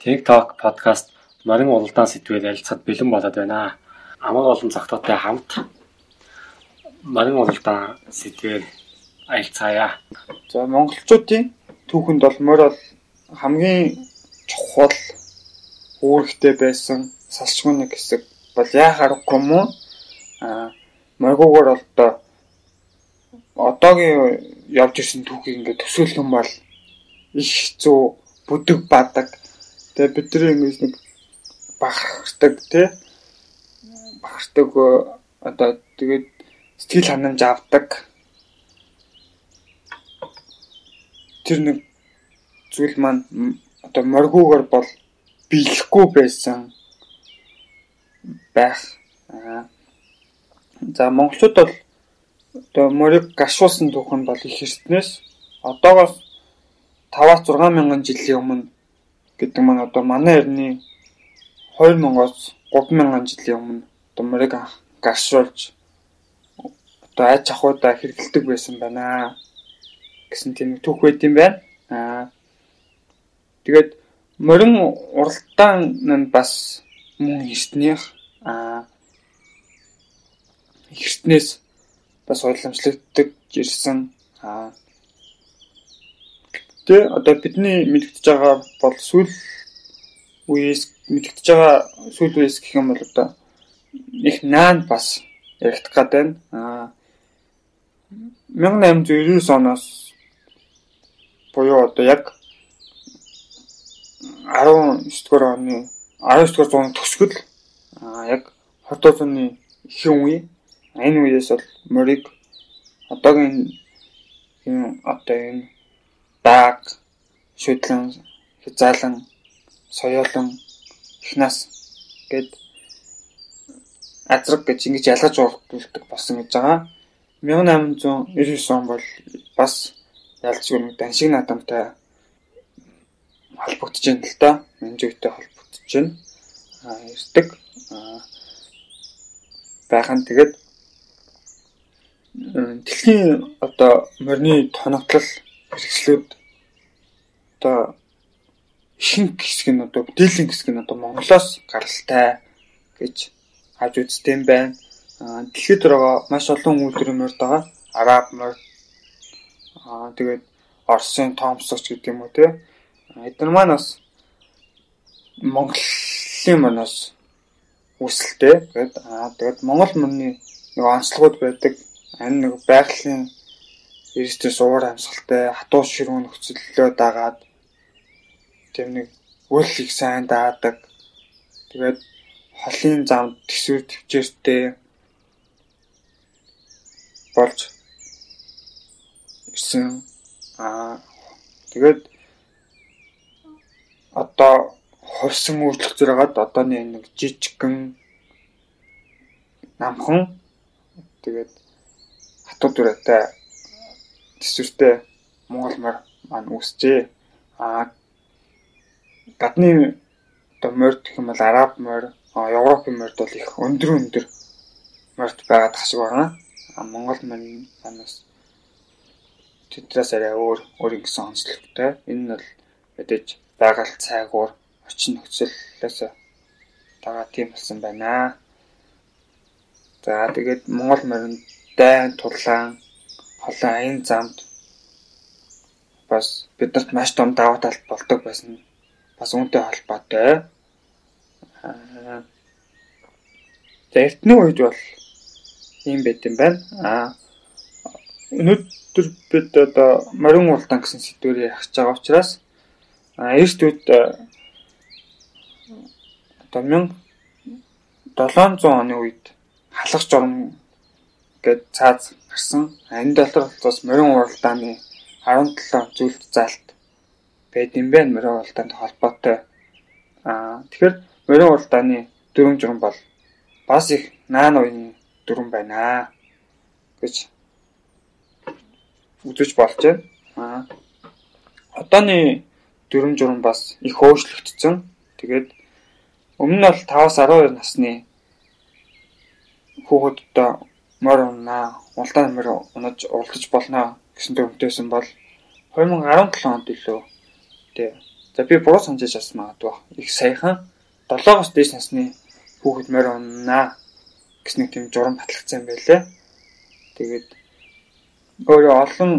TikTok подкаст Морин улдаан сэтгүүл ярилцахад бэлэн болоод байна. Амаг олон зохицоотой хамт Морин улдаан сэтгүүл аялцгаая. За монголчуудын түүхэнд бол морь хамгийн чухал үүрэгтэй байсан салчгүй нэг хэсэг бол яахаар юм уу? Аа моргуугаар бол одоо одоогийн явж ирсэн түүхийг ингээд төсөөлөх юм бол их хэцүү бүдэг бадаг Тэгээ бидний ингэж нэг бахархдаг тий бахархдаг одоо тэгээд сэтгэл ханамж авдаг тэр нэг зүйл маань одоо моргуугаар бол биелэхгүй байсан байх. За монголчууд бол одоо морийг гашуулсан түүхэн бол их эртнээс одоогоос 5-6 мянган жилийн өмнө гэдэг маань одоо манай эртний 2000-аас 3000 жилийн өмнө одоо морийг гаршуулж одоо айж ахуйда хэрэгэлдэг байсан байна. Гэсэн тийм түүх байт юм байна. Аа тэгээд морин уралдаан нь бас мөн эртнийх. Аа эртнээс бас уламжлагддаг ирсэн. Аа Тэ одоо бидний мэдгдэж байгаа бол сүүл үеэс мэдгдэж байгаа сүүл үеэс гэх юм бол одоо их наан бас яригдах гад байна. Аа 1899 оноос буюу одоо яг 19 дугаар оны 19 дугаар зууны төгсгөл аа яг 20 зууны ихэнх үе энэ үеэс бол морийг одоогийн энэ одоо энэ дааг, шүтлэн, хязаалан, соёолон, ихнаас гэд азраг гэж ингэж ялгаж урддаг болсон гэж байгаа. 1899 он бол бас ялцгүй нэг даншиг наадамтай холбогдож байна л да. Менжүйтэй холбогдож байна. Аа ирдэг. Аа байхын тэгээд дэлхийн одоо морины тоногдлол хэрэгслүүд одоо ихэнх хэсэг нь одоо бүтээлийн хэсэг нь одоо Монголоос гаралтай гэж хаж үзтэй юм байна. Дэлхийд байгаа маш олон үйлдвэрийн морд байгаа. Араб морд аа тэгээд Оросын Томсогч гэдэг юм уу те. Эдгээр маань бас Монголын морноос үүсэлтэй. Тэгээд аа тэгээд Монгол морны нэг онцлогуд байдаг. Энэ нэг байгалийн Эрсдээс уур амьсгалтай хатуу ширүүн нөхцөллөө дагаад тийм нэг их сайн даадаг. Тэгээд холын замд төсвөр төвчээртэй болж ирсэн. Аа тэгээд одоо хувьсан үйлчлэх зэрэгэд одооны нэг жижигхэн намхан тэгээд хатуу дүрэтэй төсвөртэй Монгол морь маань үүсжээ. Аа гадны одоо морь гэх юм бол араб морь, Европын морьд бол их өндөр өндөр морьд байгаад тах шиг байна. А Монгол морь манаас тэдрээс арай өөр өөр ингэсэн онцлогтой. Энэ нь бол мэдээж байгаль цайгуур очин нөхцөлөөс тагаа тийм болсон байна. За тэгээд Монгол морин дайн тулаан холон аян замд бас биднэрт маш том даваа талт болдог байсан бас үүнтэй холбоотой. За эртний үед бол ийм байт юм байна. Аа өнөөдөр бид одоо морин улдаан гэсэн сэдвээр ярих байгаа учраас эрт үед одоо 1700 оны үед халах журам гэд цааз гарсан. Энэ дотор бас морин уралдааны 17 зүйлт заалт байд юм байна морин уралдаанд холбоотой. Аа тэгэхээр морин уралдааны дөрөв журам бол бас их наан уяны дөрөв байна гэж үзэж болж байна. Аа одооны дөрөв журам бас их өөрчлөгдсөн. Тэгээд өмнө нь бол 5-аас 12 насны хүүхэдтэй морь унаа, улдаан морь унаж уралдаж болно гэсэн төвөнтэйсэн бол 2017 онд илүү тий За би буруу санаж бас магадгүй. Их саяхан 7-оос дээш насны хүүхэд морь уннаа гэсэн нэг тийм журам батлагдсан юм байлээ. Тэгээд өөрөө олон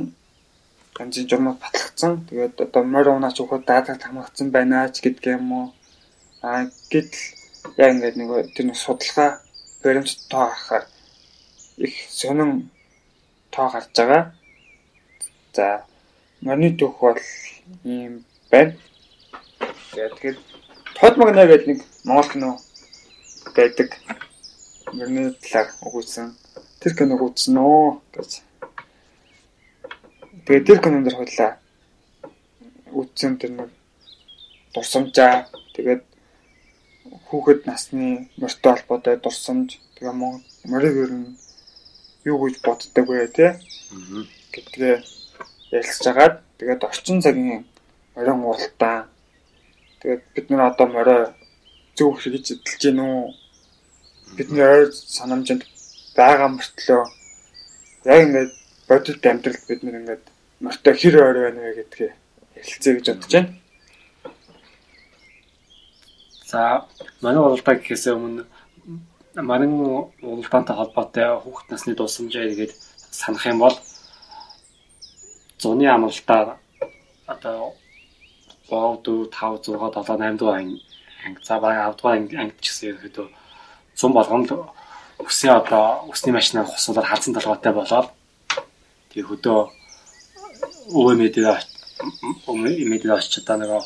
ганцын журмууд батлагдсан. Тэгээд одоо морь унаач өгөхөд даатагт хамгаалсан байна ч гэдг юм уу. Аа гэтэл яг ингээд нэг тэр нэг судалгаа баримт тоо харахаар их сонин тоо гарч байгаа. За морины төх бол ийм байна. Тэгээд тод магна гэдэг нэг Монгол кино байдаг. Мөрний талаар өгүүлсэн. Тэр киног үзсэн үү гэж. Тэгээд тэр кинон дээр хойлоо үзсэн тэр нэг дурсамжаа тэгээд хүүхэд насны морьтой холбоотой дурсамж тэгээ морийг ер нь юу гэж боддог вэ те. Гэдгээ ярилцж агаад тэгээд орчин цагийн морин уултаа. Тэгээд бид нар одоо морой зөв хэрэгж эдэлж гин үү? Бидний ойр санамжинд байгаа мөртлөө яг ингээд бодит амьдралд бид нар ингээд морьтой хэр ойр байна вэ гэдгээ ярилцъя гэж бодож байна. За манай уралдаа гэхээсээ өмнө манай уралдаантай холбоотой хүүхэд насны дусамжаа игээд санах юм бол зуны амралтаар одоо 3 4 5 6 7 8 дугаар анги за баг 10 дугаар ангид ч гэсэн ерөөдөө зам болгонд үсээ одоо үсний машинаар хосуулаад халзан толгойтой болоод тэг хөдөө өвөө мэдээ мэдээ очиж одоо нөгөө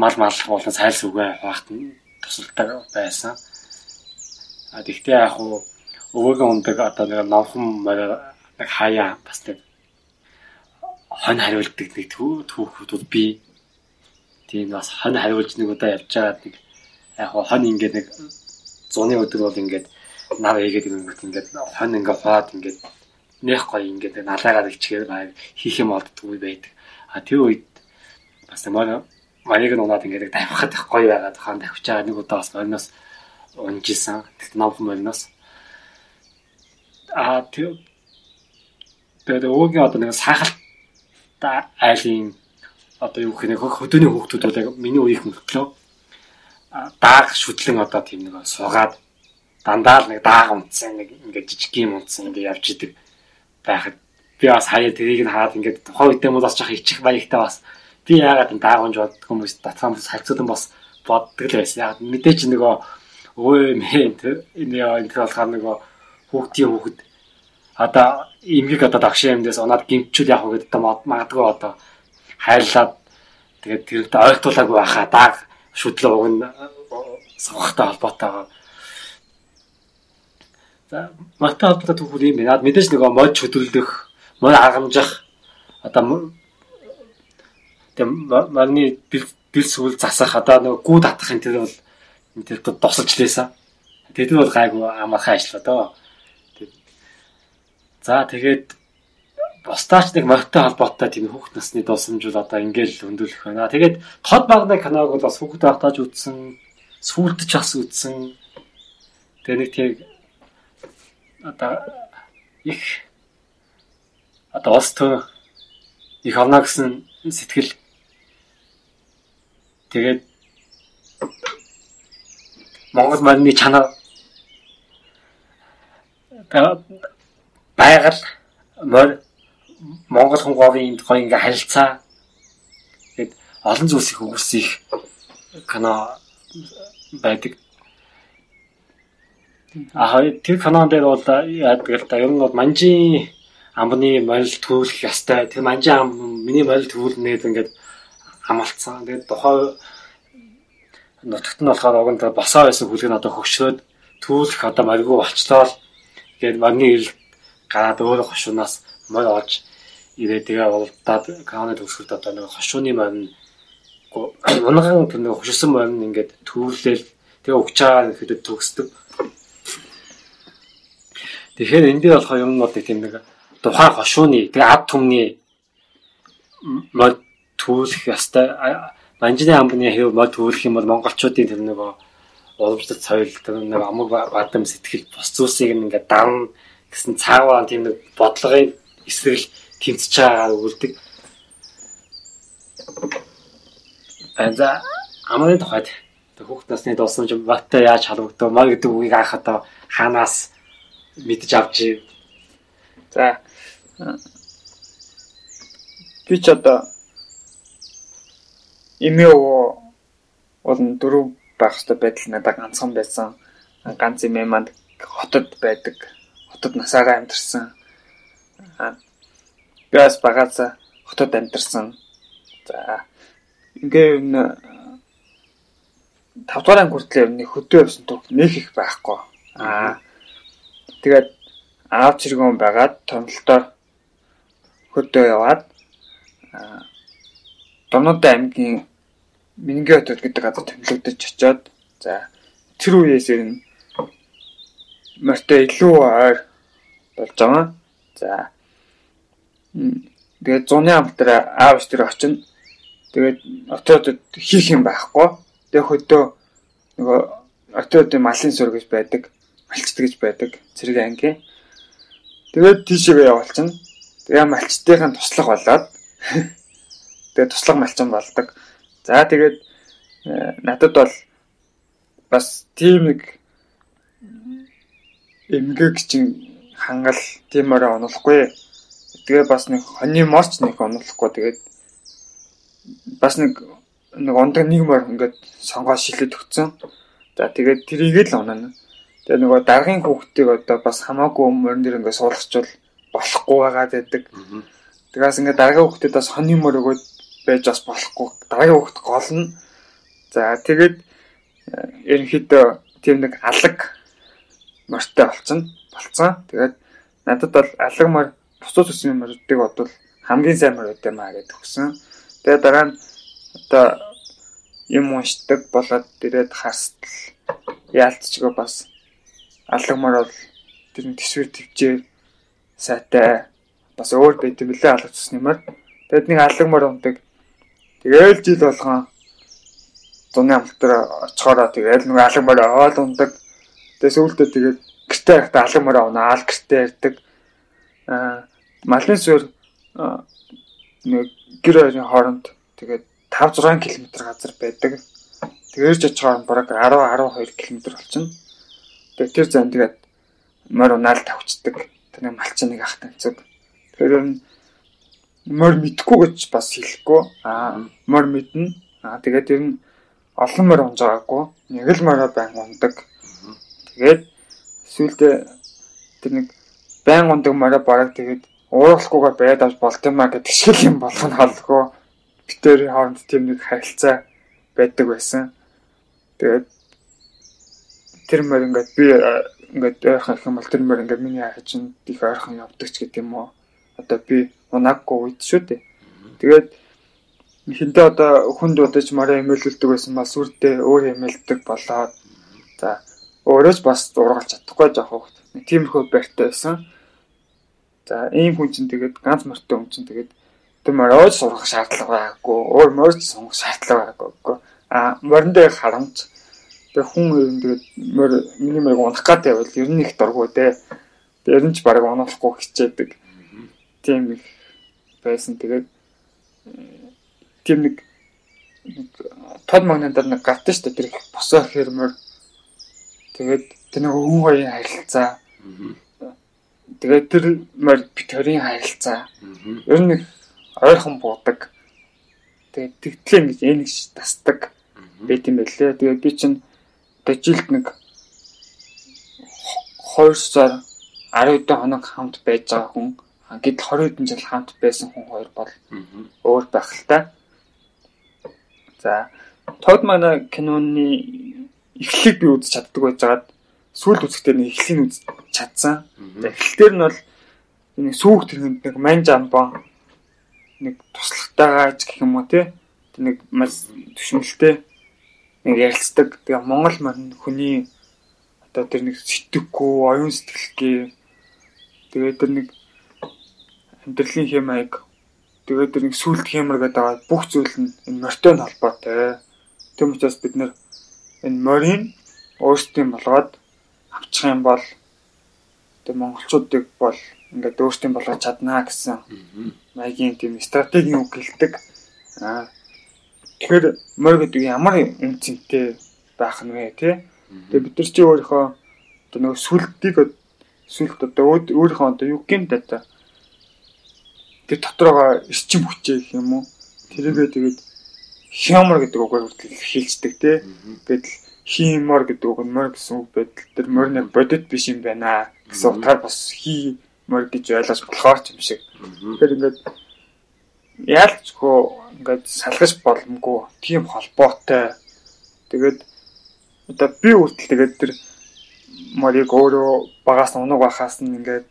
мал мал болон сайлс үгээ хавахт нь тусалдаг байсан. А тэгтээ яг уу өвөөгийн ундаг одоо нэг номхон нэг хаяа бас нэг хон хариулдаг нэг түүхүүд би тийм бас хон хариулж нэг удаа явж байгаа нэг яг хон ингээд нэг зуны өдөр бол ингээд нав хийгээд ингээд ингээд хон ингээд хаад ингээд нэх гоё ингээд налаагаар ичгээр байг хийх юм олддгүй байдаг. А тэр үед бас манай манайг нь унаад ингээд давхад гоё байгаад хаан давхиж байгаа нэг удаа бас мориноос унжижсэн. Тэгт номхон мориноос а тэр тэгээд өөгийн одоо нэг сахалт айлын одоо юу гэх нэг хөдөөний хүүхдүүд бол яг миний үеийнх мөртлөө дааг шүтлэн одоо тийм нэг суугаад дандаа л нэг дааг унтсан нэг ингээд жижиг юм унтсан ингээд явж идэг байхад би бас хаяа тэрийг нь хаад ингээд тухайн үедээ мод бас жоох ичих маягтай бас би яагаад энэ дааг унж боддог хүмүүс татхан бас хайцуудан бас боддог л байсан. Яг мэдээч нөгөө өө мэн энэ энэ болохоор нөгөө хүүхдийн хүүхэд одоо имгэг одоо дагшин юмдээс унаад гимчүүл явах гэдэг одоо магадгүй одоо хайрлаад тэгээд тэрнтэй ойртуулаагүй байхаа дааг шүтлээ уг нь савхтай холбоотойгоо за холбоотой түүхүүд юм байна. Мэдээж нөгөө мод хөдөлдөх, мод аргамжих одоо тэг марны бил сүл засах одоо нөгөө гүү татахын тэр бол энэ тэр тусалж лээсэн. Тэд бол гайгүй амархан ажиллаа доо. За тэгээд бусдаач нэг морьтой холбоотой тийм хүүхд насны дусамжууд одоо ингээл хөндөөлөх байна. Тэгээд тод багны киног бол бас хүүхд байхтааж үзсэн, сүүлдэж бас үзсэн. Тэгээд нэг тийм одоо их одоо улс төр их авна гэсэн сэтгэл тэгээд Монгол марны чанар байгаль Монгол хүн говийн гоё ингээ харилцаа гээд олон зүйлсийг өгүүлсэн их кино байдаг. Аа тэр кинон дээр бол яадаг л да ер нь бол манжийн амбны морил төвлөх ястай. Тэр манжийн ам миний морил төвлөнээд ингээд амлцсан. Тэгээд тухай нутагт нь болохоор нь босоо байсан хүлэг нь одоо хөгшрөөд төвлөх одоо маргуу болчлоо. Тэгээд марны ирэл гараад өөрөө хошуунаас морь олж ирээ тэгээ уралдаад кауны төгсгөлд одоо нэг хошууны морин унган тэр нэг хошсон морин ингээд төвлөөл тэгээ байгаа гэхэд төгсдөг. Тэгэхээр энэ дээр болохоор юм бол тийм нэг тухайн хошууны тэгээ ад түмний мод төвлөх ястай манжны амбны хэв мод төвлөх юм бол монголчуудын тэр нэг уламжлалт соёл тэр нэг амаг бадам сэтгэл бус зүйлсийг ингээд давн гэсэн цааваа тийм нэг бодлогын эсрэг тэмцэж байгаагаа үлдэг. байна. За амрын тухайд хүүхд насны дусамж баттай яаж халагдав маа гэдэг үгийг анх одоо хаанаас мэдж авч ив. За би ч одоо эмээ бол дөрөв байх хэвээр байдал надад ганцхан байсан. Ганц эмээ манд хотод байдаг. Хотод насаараа амьдарсан. Би бас багаас хотод амьдарсан. За ингээ энэ 5 дугаар анги хүртэл нэг хөдөө явсан төг нэг их байхгүй. Аа тэгээд аав чиргүүн байгаад томлолтоор хөдөө яваад Дорнод аймгийн Мингээ хотод гэдэг газар томилогдож очиод за тэр үеэс ер нь морьтой илүү ойр болж байгаа. За тэгээд зуны амтар аавч тэр очино. Тэгээд отоодод хийх юм байхгүй. Тэгээд хөдөө нөгөө отоодын малын сур гэж байдаг, малчт гэж байдаг зэрэг анги. Тэгээд тийшээ явуулчихна. Тэгээ малчтынхаа туслах болоод тэгээ туслах малчин болдог. За тэгээд э, надад бол бас тийм нэг эмгэг чинь хангал тиймээрээ онохгүй. Тэгээ бас нэг хоньны морч нэг онохгүй. Тэгээд бас нэг нэг ондог нэг мөр ингээд сонгоо шилээд өгцөн. За тэгээд тэрийг л оноо. Тэгээ нөгөө даргын хүүхдийг одоо бас хамаагүй мөрөн дээр ингээд суулгачвал болохгүй байгаа гэдэг. Тэгээс ингээд даргын хүүхдэд бас хоньны мөр өгөөд байж бас болохгүй. Даргын хүүхд гол нь. За тэгээд э, ерөнхийдөө тийм нэг алаг морьтой болцсон. Болцсон. Тэгээд надад бол алаг морь бусад үсгийн морьдыг бодвол хамгийн сайн морь үт юм аа гэдэг өгсөн. Тэгээд дараа нь одоо юм уншдаг болоод ирээд харстал яалтчгаа бас алаг морь бол тэр нь төсвөр төвчээр сайтай бас өөр байт юм лээ алгацсан юмар. Тэгэд нэг алаг морь ундаг. Тэгээл жил болгон зуны амттар оцохороо тэгээл нэг алаг морь оол ундаг. Тэгээ сүүлдээ тэгээд гэртээ байхдаа алан мороо унаа ал гэртээ ярддаг. Аа малын суурь нэг гэр хоёрын хооронд тэгээд 5 6 км газар байдаг. Тэгэрж очихоор бараг 10 12 км болчихно. Тэгээд тэр зам тэгээд морь унаал тавчдаг. Тэр нэг малчин нэг ах танцуг. Тэр морь мэдхгүй гэж бас хэлэхгүй. Аа морь мэднэ. Аа тэгээд тэр нь олон морь унж байгаагүй. Нэг л морь байн ундаг. Тэгээд сүүлдээ тэр нэг байн ундаг морой бараг тэгээд ууралахгүйгээр байд авч болт юм а гэдэг шиг юм болох нь холгүй битэрийн хооронд тийм нэг харилцаа байдаг байсан. Тэгээд тэр мөр ингээд би ингээд ойрхон их юм бол тэр мөр ингээд миний хажинд их ойрхон явдаг ч гэдэг юм уу. Одоо би унаагүй үед шүү дээ. Тэгээд хинтээ одоо хүнд удаж морой эмээлүүлдэг байсан ба сүрдээ өөр эмээлдэг болоод за өөрөө ч бас ургалж чадахгүй жоох хөвгт. Тиймэрхүү байртай байсан. За ийм хүн чинь тэгээд ганц морьтой хүн чинь тэгээд тэр морьож сурах шаардлага байгаагүй. Өөр морьж сонгох шаардлага байгаагүй. А морин дээр харамж тэг хүн ер нь тэгээд морь миний морийг унах гэдэг байвал ер нь их дурггүй дээ. Тэр нь ч баг унахгүй хичээдэг. Тийм их байсан. Тэгээд тийм нэг тод магнитаар нэг гартаа штэ тэр босоо хэрмэр Тэгээд тэр нэг өвөн хоёрын харилцаа. Тэгээд тэр морь битэрийн харилцаа. Ер нь ойрхон буудаг. Тэгээд тэгтлээ ингэж энэгш тасдаг. Бэт юм байлээ. Тэгээд би чинь дэжилт нэг 2 сар 10 хэдэн хоног хамт байж байгаа хүн гэтэл 20 хэдэн жил хамт байсан хүн хоёр бол өөр байх л та. За тод манай киноны эхлэлийг би үзэж чаддаг байжгаад сүүлд үзэхдээ нэг эхлэлийг үзэж чадсан. Эхлэлээр нь бол нэг сүүх тэрхэнд нэг манж амбон нэг туслахтайгаа ч гэх юм уу тий. Нэг маш төшмөлтэй нэг ярилцдаг. Тэгээ Монгол мань хүний одоо тэр нэг сэтгэхгүй, оюун сэтгэлгээ тэгээ тэр нэг амьдралын хэмээг тэгээ тэр нэг сүлт хэмэр гэдэг бүх зүйл нь энэ морьтой холбоотой. Тэм учраас бид нэр энэ морийг өөрсдийн болгоод авчих юм бол тэг монголчуудыг бол ингээд өөрсдийн болгож чаднаа гэсэн маягийн тийм стратегийн үг гэлдэг. Аа Тэгэхээр морь гэдэг ямар үнцэнтэй байх нь вэ тий? Тэгээ бид нар чи өөрийнхөө одоо нөгөө сүлдийг сүлд одоо өөрийнхөө одоо юу гэмт одоо тэр дотроогоо эрчим хүчээ гэх юм уу? Тэрийгээ тэгээд хямар гэдэг үгээр хүртэл хэлцдэг тий. Гэтэл химор гэдэг үг нь морь гэсэн үг байдал тэр морь нэг бодит биш юм байна гэсэн утгаар бас хи морь гэж ойлгож болохоор ч юм шиг. Тэгэхээр ингээд яалчгүй ингээд салгаж боломгүй тийм холбоотой. Тэгээд одоо би үртэл тэгээд тэр морийг өөрөө багаас унаг байхаас нь ингээд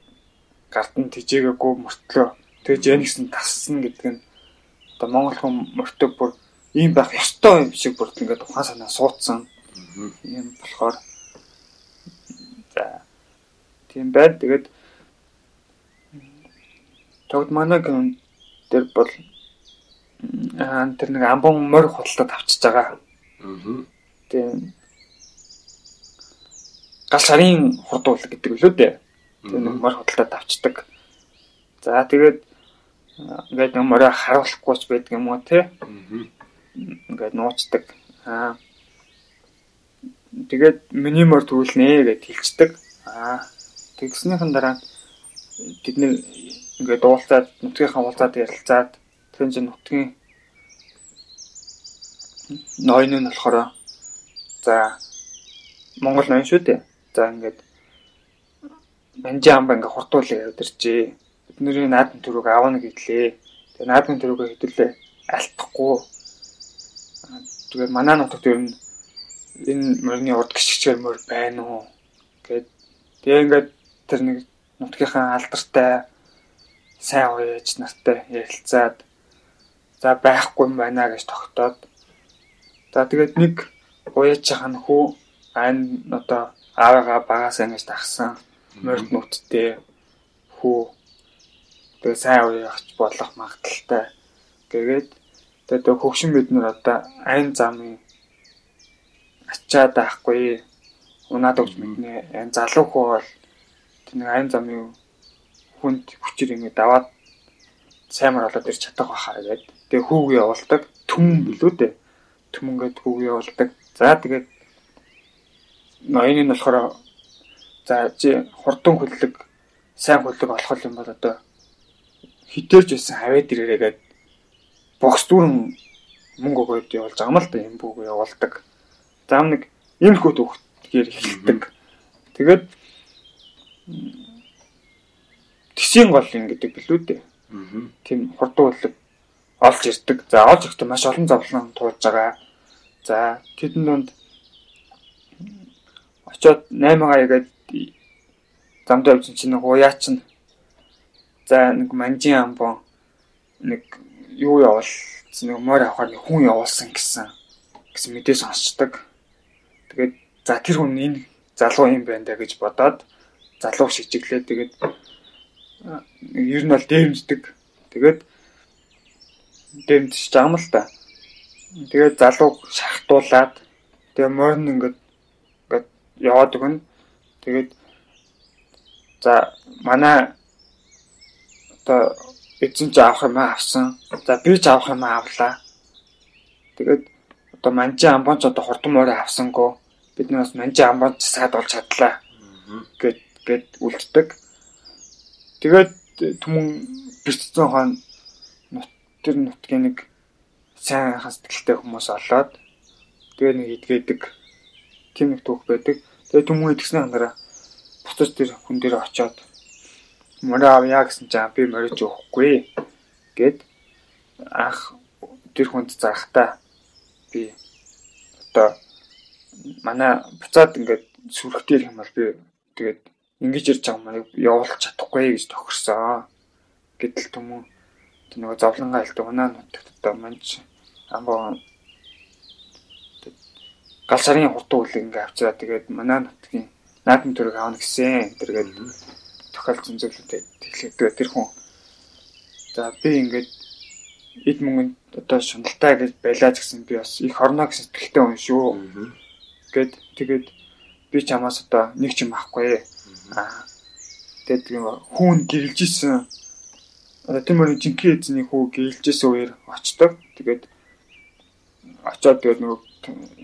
гарт нь тижээгээгүй мөртлөө тэгж яа нэгсэн тассан гэдэг нь одоо монгол хүн мөртөө бүр ийм байх ёстой юм шиг бүр ингээд ухаан санаа суудсан юм болохоор за тийм байд тэгээд тогт манаг тэр бол тэр нэг амбон морь худалдаад авчиж байгаа. Аа. Тийм гал сарын хурдуул гэдэг лөө дээ. Тэр нэг морь худалдаад авчдаг. За тэгээд ингээд морь харуулахгүй ч байдаг юм уу те. Ингээд нуучдаг. Аа. Тэгээд миний морь түүлнэ гэж хэлцдэг. Аа. Тэгснийхэн дараа тэд нэг ингээд уулзаад нутгийнхаа уулзаад ярилцаад тэр чинь нутгийн ноён нь болохоор за Монгол ноён шүү дээ. За ингээд манжаан банга хурдуулаа яваад иржээ. Бидний наадмын төрөг авна гэдлээ. Тэгээ наадмын төрөгөө хэдүүлээ алтахгүй. Тэгээд манай нутагт ер нь энэ мөрний урд гიშгчээр мөр байна уу? Гэд тэгээ ингээд тэр нэг нутгийнхаа алдартай сайн уяаж нартай ярилцаад за байхгүй юм байна гэж тогтоод за тэгээд нэг уяаж байгаа нөхөө ань одоо аавыгаа багаас ингэж тагсан морд нүттэй хүү тэгээ сайн уяахч болох магадaltaй гэгээд тэгээ хөгшин бид нар одоо айн замын ачаад байхгүй унаад өгч мэднэ айн залуу хөө бол тэр айн замын хүнд хүчээр ингэ даваад саймар болоод ирч чадах байхаа гэдэг. Тэгээ хүүгээ явуулдаг түмэн билүү дээ. Түмэнгээд хүүгээ явуулдаг. За тэгээд ноёны нь болохоор за хурдан хөдлөг сайн хөдлөг болох юм бол одоо хитэрж байсан хаваад ирээрээгээд бокс дүүрэн мөнгө өгөөд явуулж байгаа юм л да юм бүгөө явуулдаг. Зам нэг ийм хөө төгтгээр эхэлдэг. Тэгээд тисийн гол юм гэдэг билүү дээ. Тийм хурдан хөдлөг олж ирдэг. За олж ирэхдээ маш олон зовлон туулж байгаа. За тэдэн донд очоод 8 гаягаад замдаа явсан чинь нэг уяа чинь за нэг манжин амбон нэг юу явуулсан нэг морь авахаар нэг хүн явуулсан гэсэн гэсэн мэдээ сонсчдаг. Тэгээд за тэр хүн энэ залуу юм байна да гэж бодоод залуу шижиглээ. Тэгээд ер нь бол дэмждэг. Тэгээд дэмжиж байгаа юм л та. Тэгээд залуу шахтуулаад тэгээ морин ингээд яваад өгнө. Тэгээд за манай одоо эзэн ч авах юм авсан. За би ч авах юм авлаа. Тэгээд одоо манжи амбонч одоо хурдан морь авсангүй бид нараас манжи амбонч саад болж чадлаа гэд гэд үлддэг. Тэгээд түмэн бэрцсэн хаан нут тэр нутгийн нэг сайн хасдaltaй хүмүүс олоод тэгээ нэг идгээдэг тийм нэг түүх байдаг. Тэгээ түмэн идгснээ хандараа буцаж тэр хүн дээр очиод морь авъя гэсэн чинь би морьж өгөхгүй. Гэд ах тэр хүнд зарахтаа би одоо манай буцаад ингээд сүрхтэй юм бол би тэгээд ингэж ирж байгаа маяг явуулах чадахгүй гэж тохирсон. Гэтэл түмэн тэр нөгөө зовлонгаа хэлдэг унаа нутагт одоо манч амбаа гал сарын хурдан үлэг ингээ авчираа. Тэгээд манай нутгийн наадмын төрөг аавна гэсэн. Тэргээд тохиолдсон зүйлүүдэд хэлэхдээ тэр хүн за би ингээд эд мөнгөнд одоо шуналтай гэж байлаа гэсэн би бас их орно гэсэн сэтгэлтэй хүн шүү. Гэт тэгээд би чамаас одоо нэг ч юм авахгүй. Аа. Тэгээд хүн гэрэлжсэн одоо тийм үү жинхэнэ эзний хүү гэрэлжсэн үеэр очдог. Тэгээд очоод тэгээд нөгөө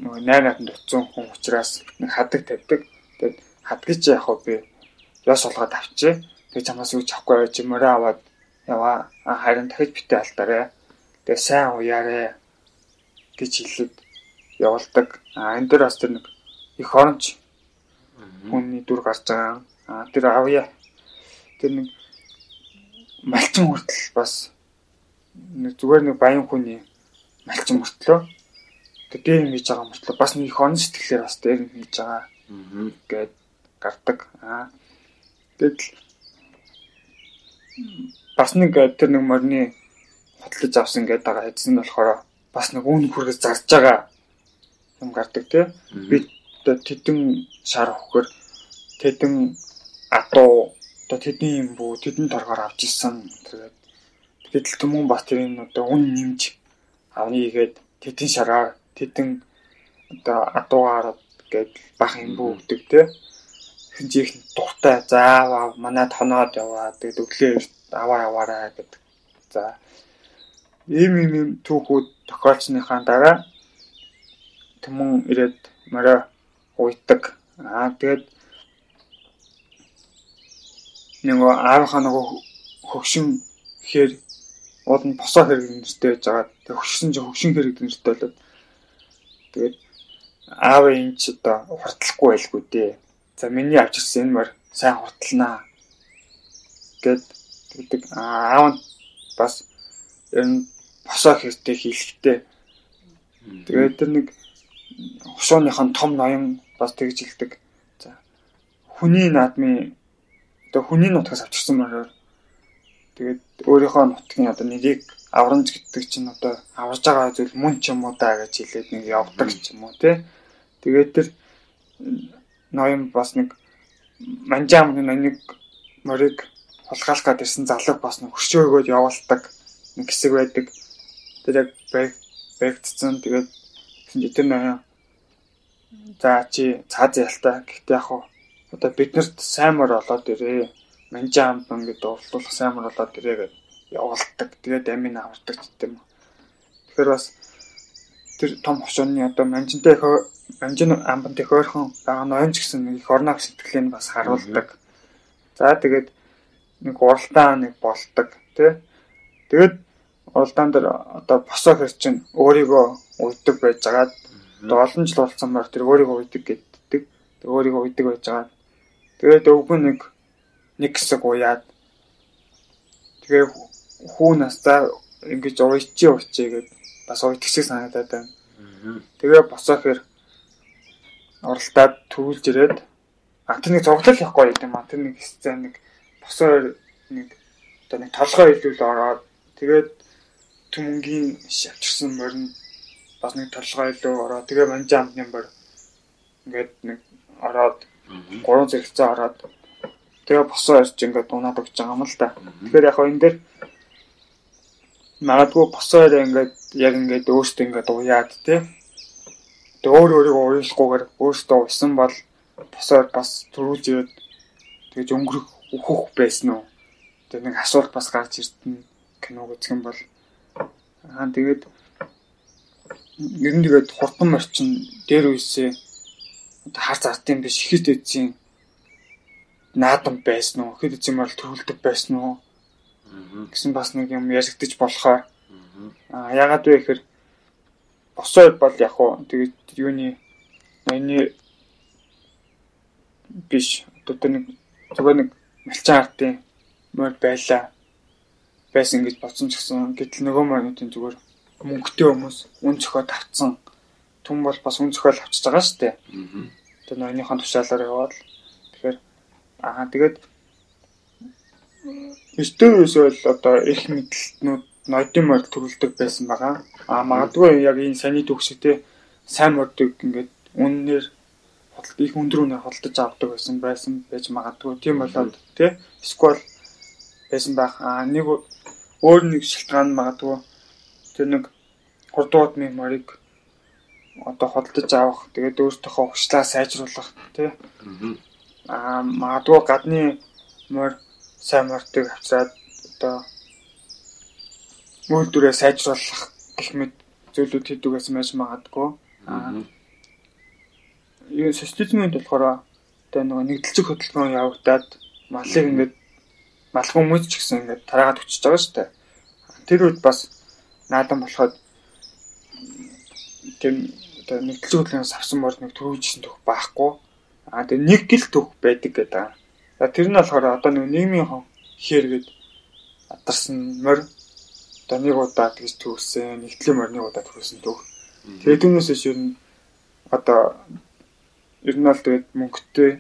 нөгөө найр натанд утсан хүн учраас нэг хадаг тавьдаг. Тэгээд хадгийч яг хөө би яс олгоод авчээ. Тэгээд чамаас юу ч авахгүй байж мөрөө аваад яваа. Харин дахиж битээ алдаарэ. Тэгээд сайн уяарэ гэж хэлээд явуулдаг. А энэ дээр бас тэр нэг их оронч хүний дүр гарч байгаа. А тэр авъя. Тэр нэг малчин хүртэл бас нэг зүгээр нэг баян хүний малчин мөртлөө тэр дээр юм хийж байгаа мөртлөө бас нэг их онц сэтгэлээр бас дээр хийж байгаа гэд гардаг. Аа тэгэл. Бас нэг тэр нэг морины хотлож авсан гэдэг байгаа. Эзэн болохоор бас нэг үн хүргэж зарж байгаа юм гардаг тий. Би тэдэн шар хөхөр тэдэн атуу одоо тэдний юм бүү тэдэн торгоор авч исэн тэгээд тэгээд л түмэн бас тэрийн одоо үн нэмж авны игээд тэдэн шараар тэдэн одоо адуугаар гээд бах юм бүү гэдэг те хинжих дуртай. Зааваа манай тоноод яваа. Тэгээд өглөө аваа яваарай гэдэг. За ийм ийм түүхүүд тохиолцсныхаа дараа түмэн ирээд морой уйдаг. Аа тэгээд нөгөө аавынхаа нөгөө хөгшин хэр уул нь босоо хэрэг нэртэй байж байгаа. Тэг хөгшин ч хөгшин хэрэг нэртэй болоод. Тэгээд аав энэ ч одоо хурдлахгүй байлгүй дээ. За миний авч ирсэн энэ мөр сайн хурдлнаа гэд тэгдэг аав нь бас энэ босоо хэртэй хийлгэхтэй. Тэгээд тэр нэг хушууныхон том ноён бас тэгж хэлдэг. За хүний наадмын одоо хүний нутгаас авчирсан мороор тэгээд өөрийнхөө нутгийн одоо нэрийг аврамж гэдэг чинь одоо аварж байгаа зүйл мөн ч юм уу да гэж хэлээд нэг явдаг ч юм уу тий. Тэгээд тэр ноён бас нэг манжаам нэг морийг хулгайлах гээд ирсэн залуу бас нэг хөшөөгөөд явуулдаг нэг хэсэг байдаг. Тэр яг байг байгдсан тэгээд тэр ноён за чи цааз ялтаа гэхдээ яг хуу одоо биднэрт саймар болоод ирээ. Манжаа амбан гэдэг урлуулах саймар болоод ирээ гэж явуулдаг. Тэгээд амин авардаг гэдэг юм. Тэгэхээр бас тэр том хошооны одоо манжинтай манжин амбантай хөөрхөн байгаа ноён ч гэсэн их орног сэтгэлийг бас харуулдаг. За тэгээд нэг уралдаан нэг болдог тий. Тэгээд уралдаан дээр одоо босоо хэр чинь өөрийгөө уйдаг байж байгаад олон жил болсон мөр тэр өөрийгөө уйдаг гэдэг. Өөрийгөө уйдаг байж байгаа. Тэгээд өвгөн нэг нэг хэсэг уяад тэгээ хүү настаа ингэж уйчи уйчи гэд бас уйдагчиг санагдаад байна. Тэгээ босоохэр оролдоод төрүүлж ирээд а тэр нэг цуглал явахгүй юм а тэр нэг сцен нэг босоор нэг одоо нэг толгой илүүл ороод тэгээд түмэнгийн шавчирсан морин бас нэг толгой илүү ороод тэгээ манжаа амтны бор ингээд нэг ороод гурван зэрэгцээ ороод тэгээ босоо ирж ингээд дунаад өгч байгаа юм л да. Тэгэхээр яг энэ дээр магадгүй босоо ирээ ингээд яг ингээд өөртөө ингээд уяад тий. Тэгээ өөр өөрийгөө уйлахгүйгээр өөртөө уйсан бол босоо бас төрүүлж ирээд тэгж өнгөрөх өөхөх байсан уу? Тэгээ нэг асуулт бас гарч ирдэн киног үзэх юм бол. Аа тэгээд ер нь тэгээд хурдан орчин дээр үесээ хар зартын биш ихэд эзэн наадам байсан уу? Ихэд эзэн бол төрүүлдэг байсан уу? Гэсэн бас нэг юм яригдчих болохоор аа ягаад вэ гэхээр босоод бол яг уу тэгээд юуны энэ биш одоо нэг зөвхөн нэг малчин артын мөр байла байсан гэж бодсон ч гэсэн гэтэл нөгөө мануудын зүгээр мөнгөтэй хүмүүс үн зөхиод авцсан түн бол бас үн зохиол авчиж байгаа шүү дээ. Тэр ноёныхон тушаалаар яваад тэгэхээр аа тэгээд эртөөс бол одоо их мэдлэлтнүүд ноёдын морь төрүүлдэг байсан байгаа. Аа магадгүй яг энэ саний төгсөтэй сайн мордыг ингээд үннээр худалд их өндөр үнээр худалдаж авдаг байсан байсан байж магадгүй. Тийм болоод тий сквал байсан байх. Аа нэг өөр нэг шалтгаан магадгүй тэр нэг хурдуутны морийг одоо хөдөлж авах тэгээд өөртөөхөө өгчлээ сайжруулах тий. Аа магадгүй гадны морь сайн морьтыг авчираад одоо үйлдвэрээ сайжруулах гэх мэт зүйлүүд хийдгээс маш магадгүй. Аа юу социализмын болохоор одоо нөгөө нэгдэлцэг хөдөлгөөн явагдаад малыг ингээд мал хүмүүс ч гэсэн ингээд тараагаад өчөж байгаа шүү дээ. Тэр үед бас наадам болоход тэр одоо нэгдэлцэг хөдөлгөөнөөс авсан мөр нэг төрүүлжсэн төх байхгүй. Аа тэгээ нэг гэл төх байдаг гэдэг. За тэр нь болохоор одоо нэг нийгмийн хэргээд адарсан морь одоо нэг удаа тэгж төгсөн, нэгдлийн морь нэг удаа төгсөн төх. Тэгээ түүнээс иш ер нь одоо ер нь бол тэгээд мөнгөтэй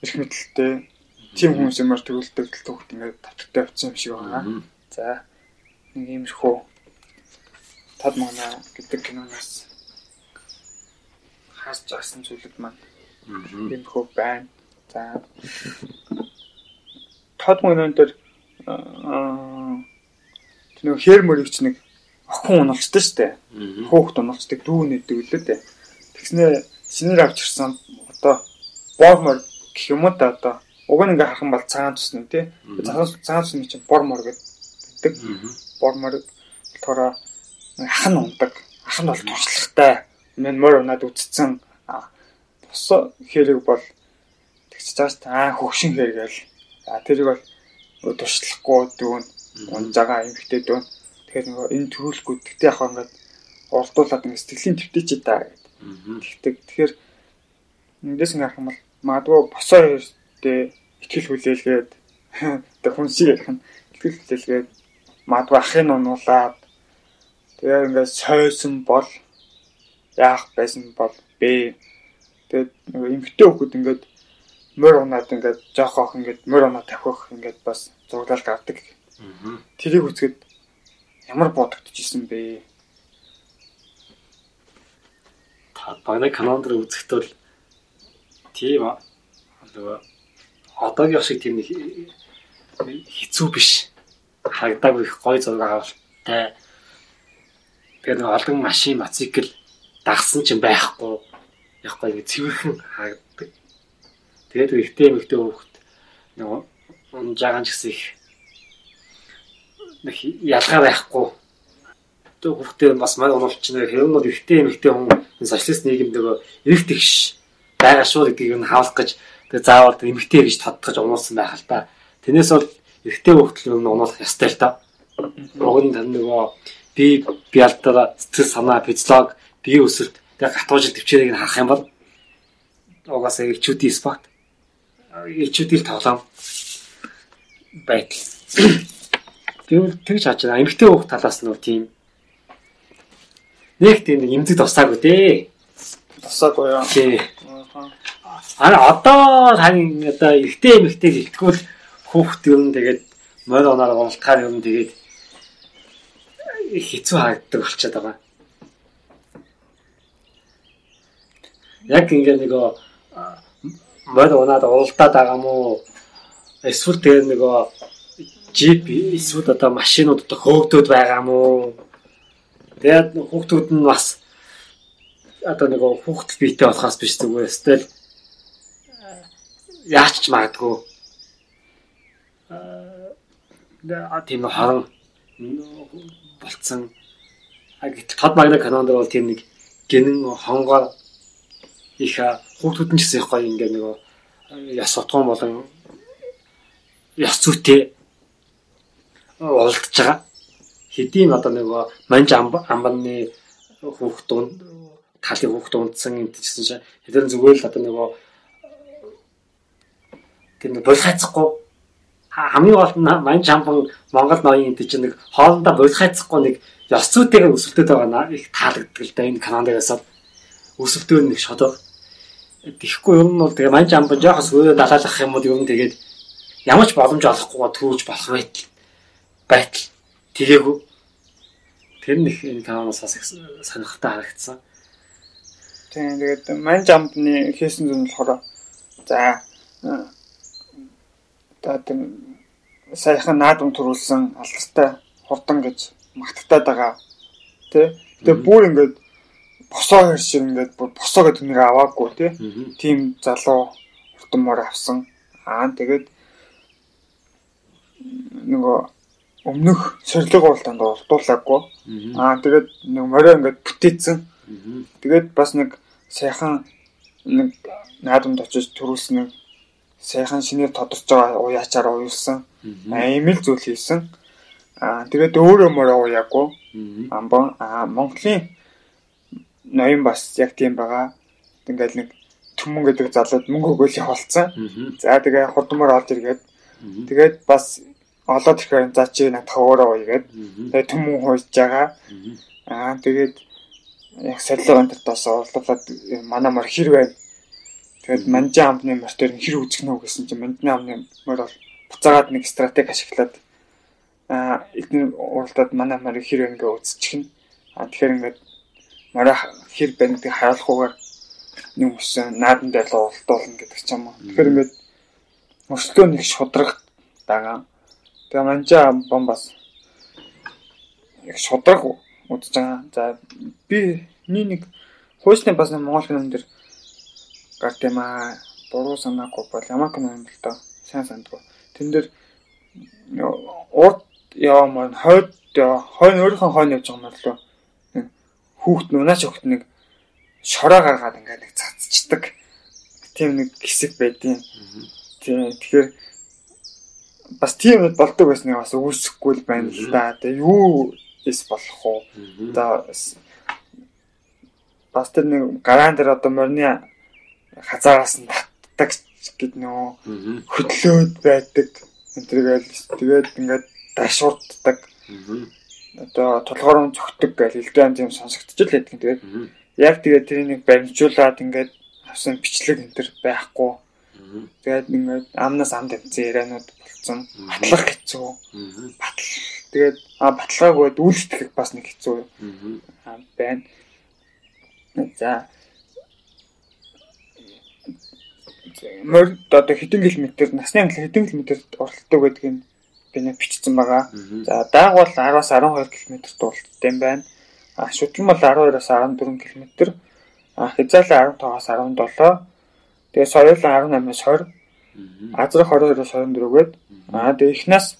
эрх мэдэлтэй тийм хүмүүс юмар төгөлдөг төгөлт ингээд тавтагтай авсан юм шиг байна. За нэг иймэрхүү тод манай гэдэг киноноос хаас жагсан зүйлүүд маань иймэрхүү байна. За тод мөнөн дээр тэр нэг хэр мөрөгч нэг охин уналцдаг шүү дээ. Хөөхт уналцдаг дүү нэдэг үлээ дээ. Тэгснээр шинээр авчирсан одоо бормор гэх юм уу да одоо уг нь ингээ харах юм бол цагаан тусна тий. Цагаан тусны чинь бормор гэдэг. Бормор болохоор ах нь ундаг. Ах нь бол туршлагатай. Мэн мөр унаад үтцсэн. Бос хэрэг бол тэгч цааш аа хөгшин хэрэг л. А тэрийг бол туршлахгүй дүүн унж байгаа эмхтэй дүүн. Тэгэхээр нөгөө энэ төрүүлэхгүй тэгтээ яг ингээд урдуулад ингээд сэтгэлийн твтэж та гэдэг Тэгтэг тэгэхээр эндээс ингээ харах юм бол магадгүй босоо хоёртэй ихтгэл хүлээлгээд тэг хүн шиг ярих нь ихтгэл хүлээлгээд магадгүй ахын унуулаад тэгээ ингээ сойсон бол яах байсан бол бэ тэгээд нөгөө эмгтэй хөхөд ингээд мөр унаад ингээд жоох ох ингээд мөр унаа тавих ингээд бас зураглал гардаг. Тэрийг үзэхэд ямар бодогдчихсэн бэ? багны канондэр үзэхэд бол тийм аа. Одоогийн шиг тийм хэцүү биш. Хагдаагүй их гой зураг авалтай тэгээ нэг олон машин мотоцикл дагсан ч байхгүй. Яахгүй нэг цэвэрхэн хагддаг тэгээд ихтэй мэгтэй хүүхэд нэг унжаагаан ч гэсэн их нэг ялгаа байхгүй одоо хүүхдээ бас манай оновчны хэвнүүд ихтэй эмэгтэй хүн социалист нийгэмд нөгөө эрэг тэгш байгаа шүү гэдгийг нь хаалх гэж тэгээ заавал эмэгтэй гэж тодтогч унуулсан байх л та. Тэрнээс бол эрэгтэй хүүхдээ нь унуулах ёстой л та. Уг нь нөгөө би алдаа сэтгэл санаа физиолог бие өсөлт тэгээ гатуужил төвчээрийг нь харах юм бол угаасаа ичүүдийн спорт ичүүдийн тоглоом байтал. Тэгвэл тэгж хааж байгаа. Эмэгтэй хүүхд талаас нь тийм Нэг тийм эмзэг тусаагүй дээ. Тусаагүй яа. Тий. Аа одоо тань одоо ихтэй эмэгтэй хэлтгүүл хүүхд юм тэгээд морь оноор уналтахаар юм тэгээд хэцүү харагддаг болчиход байгаа. Яг ингээ нөгөө морь унаад уралдаад байгаа мó эсвэл тэгээд нөгөө джип эсвэл одоо машинууд одоо хөөгдөд байгаа мó Тэгээд хүүхдүүд нь бас одоо нэг хүүхдэл биетэй болохоос биш зүгээр стил яач ч магадгүй. А тийм харан болцсон. Гэтэл тод магна канонд бол тийм нэг гинэн хонгоор их хүүхдүүд нь ч гэсэн их гоё ингээ нэг яс утган болон яс зүйтэй уралдаж байгаа. Хэдийн одоо нөгөө манж амбаны хүүхд талын хүүхд унтсан юм гэсэн чинь хэдэн зүгээр л одоо нөгөө тийм болхайцахгүй. Хамгийн гол нь манж амбан Монгол ноён энэ чинь нэг хоолндоо болхайцахгүй нэг ёс зүйтэйгээр өсөлтөд байгаа их таалагддаг л да. Энэ канадагаас өсөлтөө нэг шодог Тэгэхгүй юм нь бол тэгээ манж амбан жоохос өөрөө далаалах юм бол юм тэгээд ямар ч боломж олохгүй түүж болох байтал байтал тэгээгүй Тэр нэг энэ канаанаас их сонирхолтой харагдсан. Тийм тэгээд мань жамдны хийсэн зүйл болохоор за тийм саяхан наадам төрүүлсэн алдартай хурдан гэж магтагдаад байгаа. Тэ? Тэгээ бүр ингээд босоо хэр шиг ингээд бүр босоо гэдэг нэг аваагүй тий. Тийм залуу хурдан мөр авсан. Аа тэгээд нөгөө өмнөх сорилго уултанд ортуулаагүй. Мгм. Аа тэгээд нэг морой ингээд бүтээсэн. Тэгээд бас нэг сайхан нэг наадамд очиж төрүүлсэн нэг сайхан шинээр тодорч байгаа уяачаар уйлсан. Мгм. Аа ийм л зүйл хийсэн. Аа тэгээд өөрөө морой уяагүй. Мгм. Амбон аа Монголын ноён бас яг тийм байгаа. Ингээл нэг түмэн гэдэг залууд мөнгө өгөөл. Мгм. За тэгээ хурдмаар олж иргээд тэгээд бас олоод ирэхээр за чи өөрөө уйгээд Мгм. тэгээ түмэн хуйж байгаа. Аа тэгээд яг солилго антартаас орлуулад манай мөр хэр байна. Тэгээд манжи амны мөр төр хэр үзэх нөө гэсэн чинь манжи амны мөр бол буцаагаад нэг стратеги ашиглаад аа эдгээр уралдаад манай мөр хэр байна гэж үзчихнэ. Аа тэгэхээр ингээд морой хэр байна гэдэг харуулахгүйгээр нэг өсөн наадан дээр л уралдуулна гэдэг ч юм уу. Тэгэхээр ингээд мөрслөө нэг шудраг дагаа. Тэгээ манжи ам бомбас яг шудраг удаж байгаа. За би нэг нэг хуйсны бас Монгол кинон дэр гарт юм аа. Буруу санаагүй бол ямар кино юм бэл та. Сайн сандгүй. Тэн дээр урд яваа маань хойд хойно өөрийнхөө хойно явж байгаа юм болов уу? Хүүхд нунаач хүүхд нэг шороо гаргаад ингээд нэг цацчдаг. Тийм нэг хэсэг байдیں۔ Тийм тэгэхээр бас тийм болдог байсныг бас үүсэхгүй л байна л да. Тэгээ юу эс болох уу? Одоо бас тэр нэг гараан дээр одоо морины хазаараас нь татдаг гэд нөө хөдлөөд байдаг. Энтергээл тэгээд ингээд дашурддаг. Мгм. Одоо толгоороо зөгтөг гэл илдэн тийм сонсогдчих л байдаг. Тэгээд яг тэгээд тэрийг баримжуулаад ингээд авсан бичлэг энэ төр байхгүй. Тэгээд ингээд амнаас амд амцсан ярианууд болцсон. Батлах хэцүү. Батал. Тэгээд а баталгаагүй дүүлсэх бас нэг хэцүү байна. За. Мөр одоо хэдэн километр насны хэмжээ хэдэн километр уралддаг гэдгийг би нэг бичсэн байгаа. За дааг бол 10-аас 12 км уралддаг юм байна. А шүтлэн бол 12-аас 14 км. А хязгаарлал 15-аас 17. Тэгээ соёлын 18-аас 20. Мгм. Азрах 22-аас 24 гээд. А тэгээ нас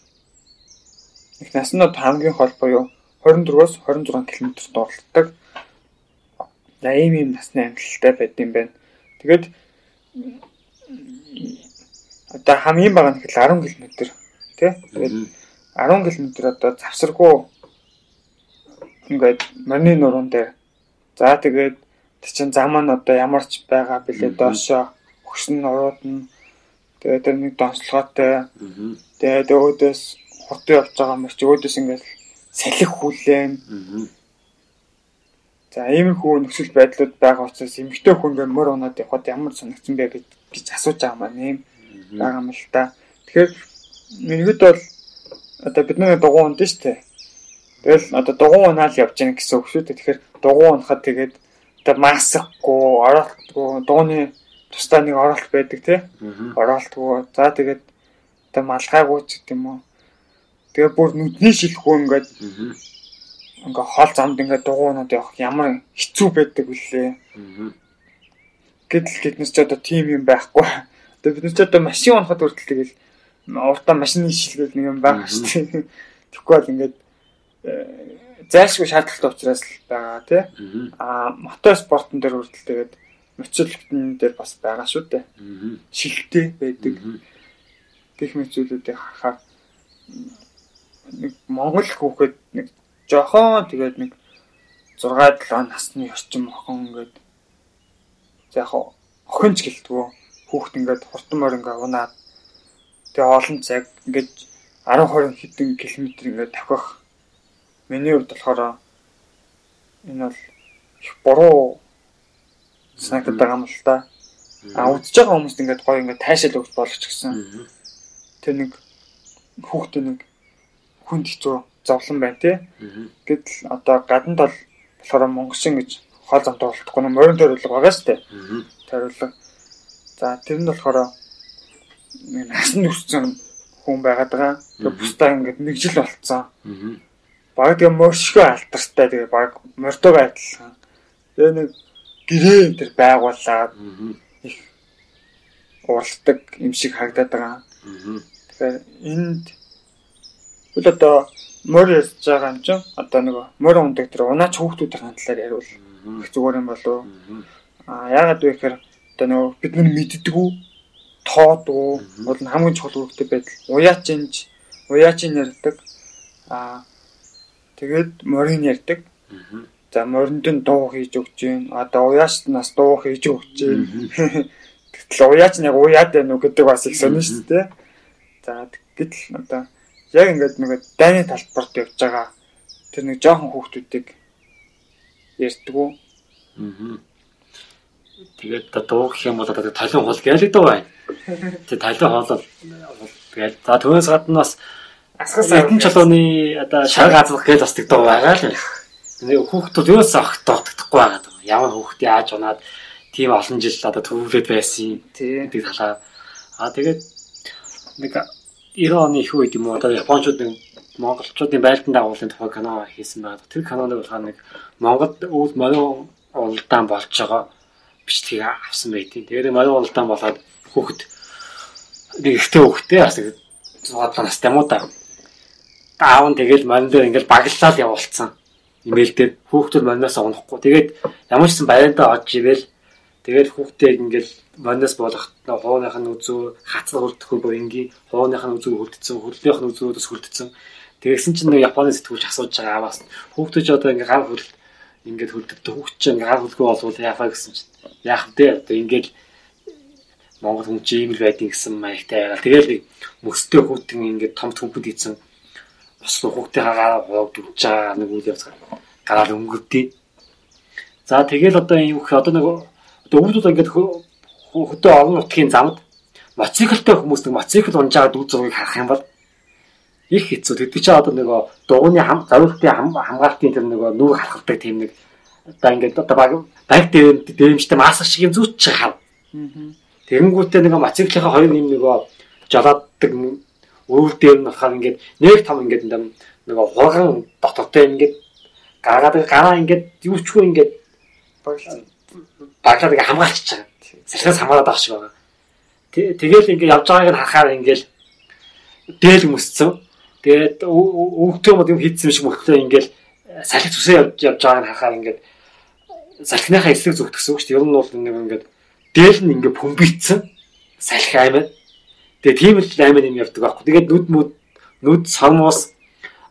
их наснууд хамгийн хол буюу 24-өөс 26 км уралддаг. За ийм ийм насны амжилттай байд юм байна. Тэгээд одоо хамгийн бага нь ихэл 10 км тий. Тэгээд Мгм. 10 км одоо завсаргүй ингээд морины нуруунд дээр за тэгээд тэр чин зам нь одоо ямар ч байгаа бэлээ Мгм. доошоо өгсөн нурууд нь тэгээд тэр нэг донцлогоотой тэгээд өөдөөс хурдан явж байгаа мөрч өөдөөс ингээд салхи хүлээн за иймэрхүү нөхцөл байдлууд байгаа учраас эмэгтэй хүн ингээд мөр унаад явхад ямар санагдсан бэ гэж асууж байгаа маань юм байгаа юм л та. Тэгэхээр нэгд бол одоо бид нэг дугуй унд нь штэ. Тэгэл одоо дугуй унаал явж гэнэ гэсэн үг шүү дээ. Тэгэхээр дугуй унахад тэгээд одоо масахгүй, ороолтгүй, дууны тусдаа нэг ороолт байдаг тий. Мгм. Ороолтгүй. За тэгээд одоо малгайгүй ч гэдэм үү. Тэгээ бүр нүдний шилэхгүй ингээд ингээ хол замд ингээ дугуй унаад явах ямар хэцүү байдаг вүлээ. Мгм. Гэтэл тэднес ч одоо тим юм байхгүй. Одоо бид нар ч одоо машин унахад хүртэл тэгэл уртаа машины шилгээл нэг юм байгаа шүү дээ. Тэгэхгүй бол ингээд э, зайлшгүй шаардлагатай учраас л байгаа тий. Аа мотор спортон дээр хүртэл тэгээд мөцөлтөн дээр бас байгаа шүү дээ. Шилтэй байдаг. Гэх мэт зүйлүүдийг харахаар нэг Монгол хүүхэд нэг жохон тэгээд нэг 6 7 насны орчим охин ингээд за яг охин ч гэлтгүү хүүхэд ингээд хурдан морь ингээд унаад тэгээ олон цаг ингээд 10 20 хэдэн километр ингээд тавхих миний хувьд болохоор энэ бол их буруу санагдаад байгаа юм л та. А үзэж байгаа хүмүүст ингээд гоё ингээд тайшаал өгч болох ч гэсэн тэр нэг хүүхдээ нэг хүнд хэцүү зовлон байна тий. Гэтэл одоо гадна тал болохоор монголчин гэж хоол замд оролдохгүй нэг морин төрөлг байгаа. Мгм. Төрөлг. За тэр нь болохоор нэг насан туршсан хүн байгаад байгаа. Мгм. бусдаа ингээд нэг жил болцсон. Баг тийм моршгөө алдартай тэгээ баг мордог адилхан. Тэгээ нэг гэрээ энэ төр байгуулаад Мгм. уралдаг юм шиг харагдаад байгаа. Тэгэхээр энд Тэгвэл одоо морь ярьж байгаа юм чинь одоо нөгөө морь ундаг тэр унаач хүүхдүүдийн талаар яриул их зүгээр юм болов. А яагаад вэ гэхээр одоо нөгөө бид нар мэддэггүй тоодгүй бол хамгийн чухал үүрэгтэй байдал уяачинж уяачин ярьдаг. А тэгээд морин ярьдаг. За моринд нь дуу хийж өгч जैन. Одоо уяачнаас дуу хийж өгч जैन. Гэтэл уяач нэг уяад байна уу гэдэг бас их сонир шүү дээ. За гэтэл одоо яг ингээд нэг дайны талбарт явж байгаа тэр нэг жоохон хүүхдүүдийг ярьдгүү. Аа. Тэгээд одоо дуу гэх юм бол одоо талын хол гэлэгдэг байна. Тэгээд талын хол бол тэгээд за түүнээс гадна бас асгас эдэн чулууны одоо шар газрах гэж бас тэг дуу байгаа л. Нэг хүүхдүүд юус авах тогтдохгүй байгаа. Ямар хүүхд яаж унаад тийм олон жил одоо төвлөд байсан гэдэг талаа. Аа тэгээд нэг 90 оны их үед юм уу одоо японочууд нэг монголчуудын байлдан дагуулын тухай кино хийсэн байгаа. Тэр кинонд болохоор нэг Монголд үйл мориун уралдаан болж байгаа бичлэгийг авсан байдیں۔ Тэгээд мориун уралдаан болоод хүүхэд нэг ихтэй хүүхдээ бас нэг 6 настай юм уу та. Аав нь тэгэл морин дээр ингээл баглаад явуулсан. Имэйл дээр хүүхдүүд мориноос унахгүй. Тэгээд ямар ч сан байрандаа орж ивэл тэгээд хүүхдээ ингээл моноос болох хууных нь үзүү хацар хүрдэхгүй бовингийн хууных нь үзүү хүрдсэн хөрлөх нь үзүүдээс хүрдсэн тэгсэн чинь нэг Японы сэтгүүлч асууж байгаа аваас хүүхдүүд одоо ингээ гар хөл ингээд хүрдэгдээ хүүхд чинь гар хөлгүй болвол яafаа гэсэн чинь яах вэ одоо ингээд Монгол хүн чи ийм л байдгийг гэсэн маягтай байгаа. Тэгэл нэг мөстэй хүүтэн ингээд том төмпөд ийцэн бас хүүхдийн хагаа ховд өгч байгаа нэг үйл явц гараад өнгөрдөө. За тэгэл одоо юм их одоо нэг одоо хүүхдүүд ингээд хөдөө олон нутгийн замд моциклтай хүмүүс нэг моцикл унжаад дүү зургийг харах юм бол их хэцүү. Тэгдэг чи одоо нөгөө дугууны хам зориултын хамгаалтын тэр нөгөө нүг харахдаг тийм нэг одоо ингээд одоо баг баг дээрэмжтэй маск шиг юм зүүч хав. Тэгэнгүүтээ нөгөө моциклынхаа хоёр нэм нөгөө жолооддаг өвөр дээр нь болохоор ингээд нэг том ингээд нөгөө хурган дотортой ингээд гараад гараа ингээд юучгүй ингээд баглаад хамгаалчихж байгаа салхиас хамаарат авах шиг байгаа. Тэгэл ингээд явж байгааг нь харахаар ингээд дээл мөсцөн. Тэгээд өвгтөө юм хийдсэн шиг мөртлөө ингээд салхи зүсээ явж явж байгааг нь харахаар ингээд салхиныхаа эслэг зүгтгсэн үг шүү дээ. Ер нь бол нэг ингээд дээл нь ингээд бөмбөгцсөн салхи аймаа. Тэгээ тийм л аймаа юм явдаг байхгүй. Тэгээд нүд мүд нүд сормоос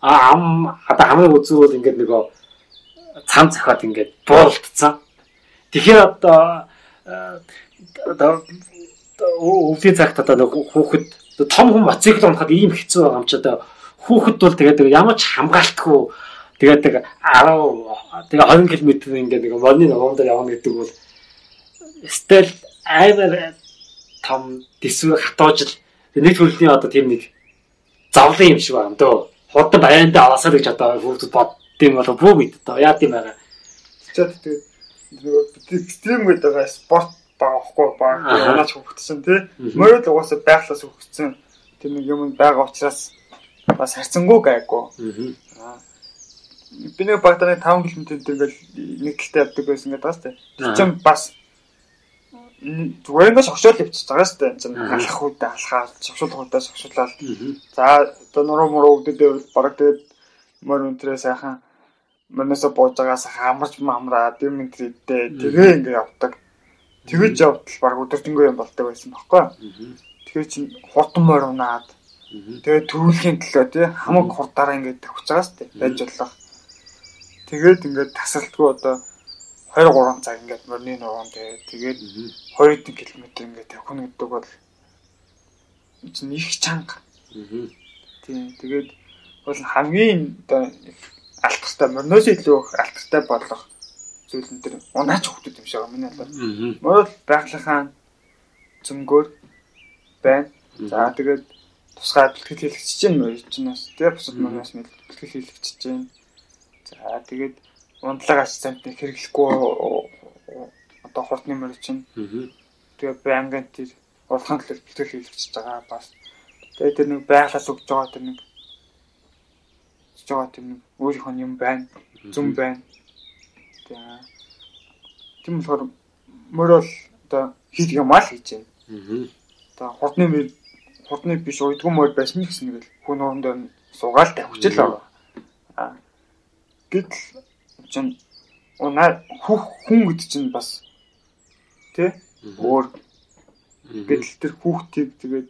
а ам одоо хамгийн үзүүл ингээд нөгөө цам цахаад ингээд буултцсан. Тэгэхээр одоо одоо өвлийн цагт одоо нэг хүүхэд том хүн моцикл унахад ийм хэцүү байгаа юм ч одоо хүүхэд бол тэгээд ямар ч хамгаалтгүй тэгээд 10 тэгээ 20 км ингээд нэг модны ногоон дээр явна гэдэг бол стил амар том дэсвэр хатоожл нэг төрлийн одоо тийм нэг завлын юм шиг байна дөө. Хурдан баяндаа аваасаа гэж одоо хүүхдүүд боддсон болоо бүү мэд одоо яа тийм байгаа. Тэгээд нөгөө экстрим гэдэг байгаа спорт байгаа хгүй баг унаач хөвгдсөн тий. Мөрөд угаасаа байглаас хөвгдсөн. Тэр нэг юм байгаа учраас бас харцсангүй гайгүй. Би нэг багтаа 5 км ингээл нэг талтай явдаг байсан гэдэг бас тий. Чинь бас зүгээр ингээд шогшоол явчихж байгаа шүү дээ. Чинь алах үедээ алхаад, шогшоолох үедээ шогшоолаад. За одоо нуруу муруу өгдөдөө бараг тэгээд мөр өнтрээ сайхан мөрнөөсө бууж байгаас хамарч мамраад юм энэ тэгээ ингээд явдаг. Тэгэж явтал баг өдөржингөө юм болдог байсан баггүй. Тэгэхээр чин хурдан морь унаад тэгээ төрүүлэхийн төлөө тий хамаг хурдаараа ингээд тавьж байгаа сте байж болох. Тэгээд ингээд тасралтгүй одоо 2 3 цаг ингээд морины нугуун тэгээ тэгээд 20 км ингээд нь гэдэг бол чин их чанга. Тийм тэгээд бол хамгийн одоо алтартай морноос илүү их алтартай болох зүйл энэ төр унаач хөвгдөд юм шиг байгаа миний бодлоор. Мөрөл байгалийнхаа зөнгөөр байна. За тэгээд тусгай бэлтгэл хийлэгч чинь чинь бас тэгээ бусад мөрөөс бэлтгэл хийлэгч чинь. За тэгээд унтлагаач цамт хэрэглэхгүй одоо хурдны мөр чинь. Тэгээ байнгын тэр уралдаан төлөв бэлтгэл хийлэгч байгаа бас. Тэгээ тэр нэг байглаас өгж байгаа тэр нэг хийж байгаа тэр нэг өөрийнх нь юм байна. Зүм байна. За. Тийм болохоор мөр бол одоо хийх юм аа л хийж байна. Одоо хурдны мөр хурдны биш уйдган мөр байсан гэсэн нэг л хүн орондоо суугаалтай хүчил байгаа. Аа гэтэл чинь унаа хүн хүн гэдэг чинь бас тий өөр гэтэл тэр хүүхдийг тэгээд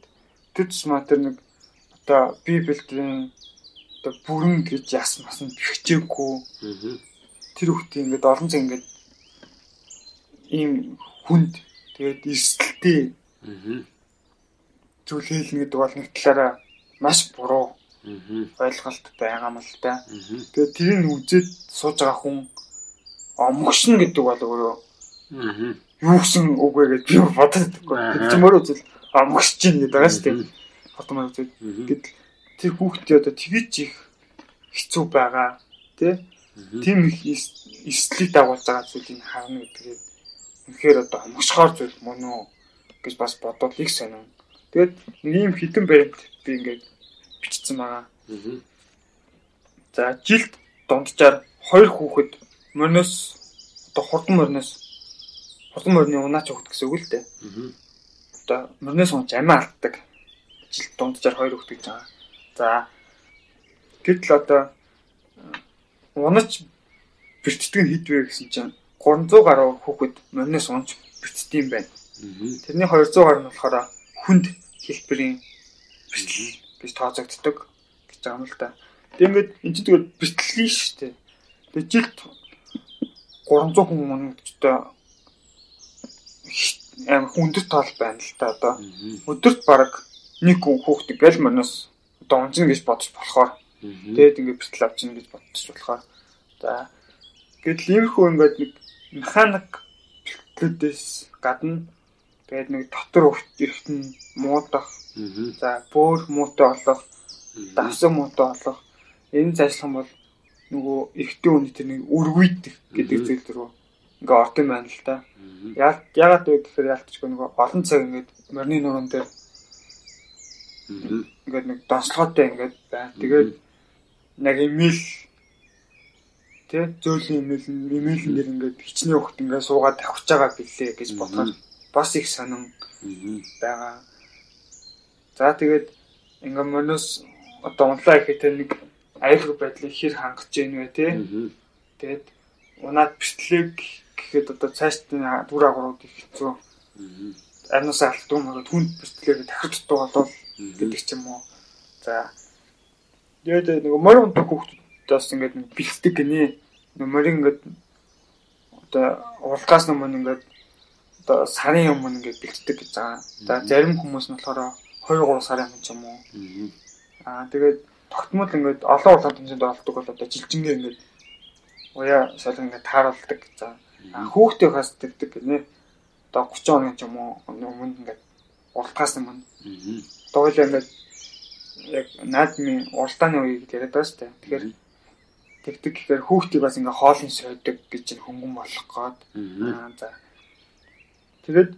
тэр тусмаа тэр нэг одоо библиэдрийн одоо бүрэн гэж яс масан бэхжээгүй тэр хүүхдийн ингээд олон цаг ингээд ийм хүнд тэгээд эрсдэлтэй зүйл хэлнэ гэдэг бол нэг талаараа маш буруу ойлголт байгаа юм л да. Тэгээд тэрийг үзээд сууж байгаа хүн омгшин гэдэг бол өөрөө юу гэсэн үг вэ гэж би чинь өөрөө үзэл омгшиж чинь гэдэг байгаа шүү дээ. Хотмоо үзээд гэтэл тэр хүүхдээ одоо тэгэж их хэцүү байгаа тий тийм их эслийг дагуулж байгаа зүйлийг харна гэдгийг үнэхээр одоо омгшохоор зүйл мөн үү гэж бас бодоод их сонин. Тэгээд нэг юм хитэн баримт би ингээд бичсэн байгаа. За жилд дунджаар хоёр хүүхэд мөрнөөс одоо хурдан мөрнөөс хурдан мөрний унаач хүүхэд гэсэн үг л дээ. Одоо мөрнөөс унж амиа алддаг. Жилд дунджаар хоёр хүүхэд гэж байгаа. За гэтэл одоо унаж бэртдэг нь хэд вэ гэсэн чинь 300 гаруй хүүхэд мөрнөөс унж бэртдэг юм байна. Тэрний 200 гаруй нь болохоор хүнд хэлбэрийн бэртэл гэж тооцогддог гэж байгаа юм л да. Тэг ингээд эн чинь тэгээд битлээ шүү дээ. Тэг жилд 300 хүн мөнгөдөө аим хүндөр тоол байна л да одоо. Өдөрт баг нэг хүүхд гэл мөнөөс одоо унжин гэж бодож болохоор тэгээд ингээд битл авчна гэж бодож болохоор за гэтэл иймэрхүү ингээд нэг механик бэлтгэлээс гадна тэгээд нэг дотор өртөн муудах. За бөөр муутай болох давсан муутай болох энэ зайлшгүй бол нөгөө эртний үний тэр нэг үргүйдэх гэдэг зүйл рүү ингээ орд юм байна л да. Яагаад вэ гэхээр яалтчгүй нөгөө олон цаг ингээд морины нуруунд дээр ингээд нэг донслоготой ингээд байна. Тэгээд яг имэйл тэ зөөлөн имэйл имэйлэн дээр ингээд хичнээн хөхт ингээд суугаад тавьж байгаа билээ гэж бодоход бас их сонин байгаа. За тэгээд ингээ мөнөөс одоо унлаа гэхэд нэг аюулгүй байдлыг хэр хангаж гин вэ те. Тэгээд унаад бичлэг гэхэд одоо цааш дүр агуурууд их хэцүү. Арнаас алдсан мөрөд хүнд бичлэгээ дахиж дутуу болол гэдэг ч юм уу. За тэгээд нэг морь унтах хүүхдүүдээс ингээд бэлтдэг гинэ. Морин ингээд одоо уралгаас өмнө ингээд одоо сарын өмнө ингээд бэлтдэг гэж байгаа. За зарим хүмүүс нь болохоор 2 3 сарын өмнө ч юм уу. Аа тэгээд тогтмол ингээд олон улаан тэмцээнд олдог бол одоо жилжингээ ингээд уяа солон ингээд тааруулдаг. За хүүхдээ хас тэгдэг гэнэ. Одоо 30 хоногийн ч юм уу өмнө ингээд уралдахаас өмнө. Одоо хоёлаа ингээд яг наадмын уралдааны үеийг яриад байгаа шүү дээ. Тэгэхээр тэгдэг гэхээр хүүхдийг бас ингээ хоолын сойдог гэж хөнгөн болох гээд. Аа за. Тэгээд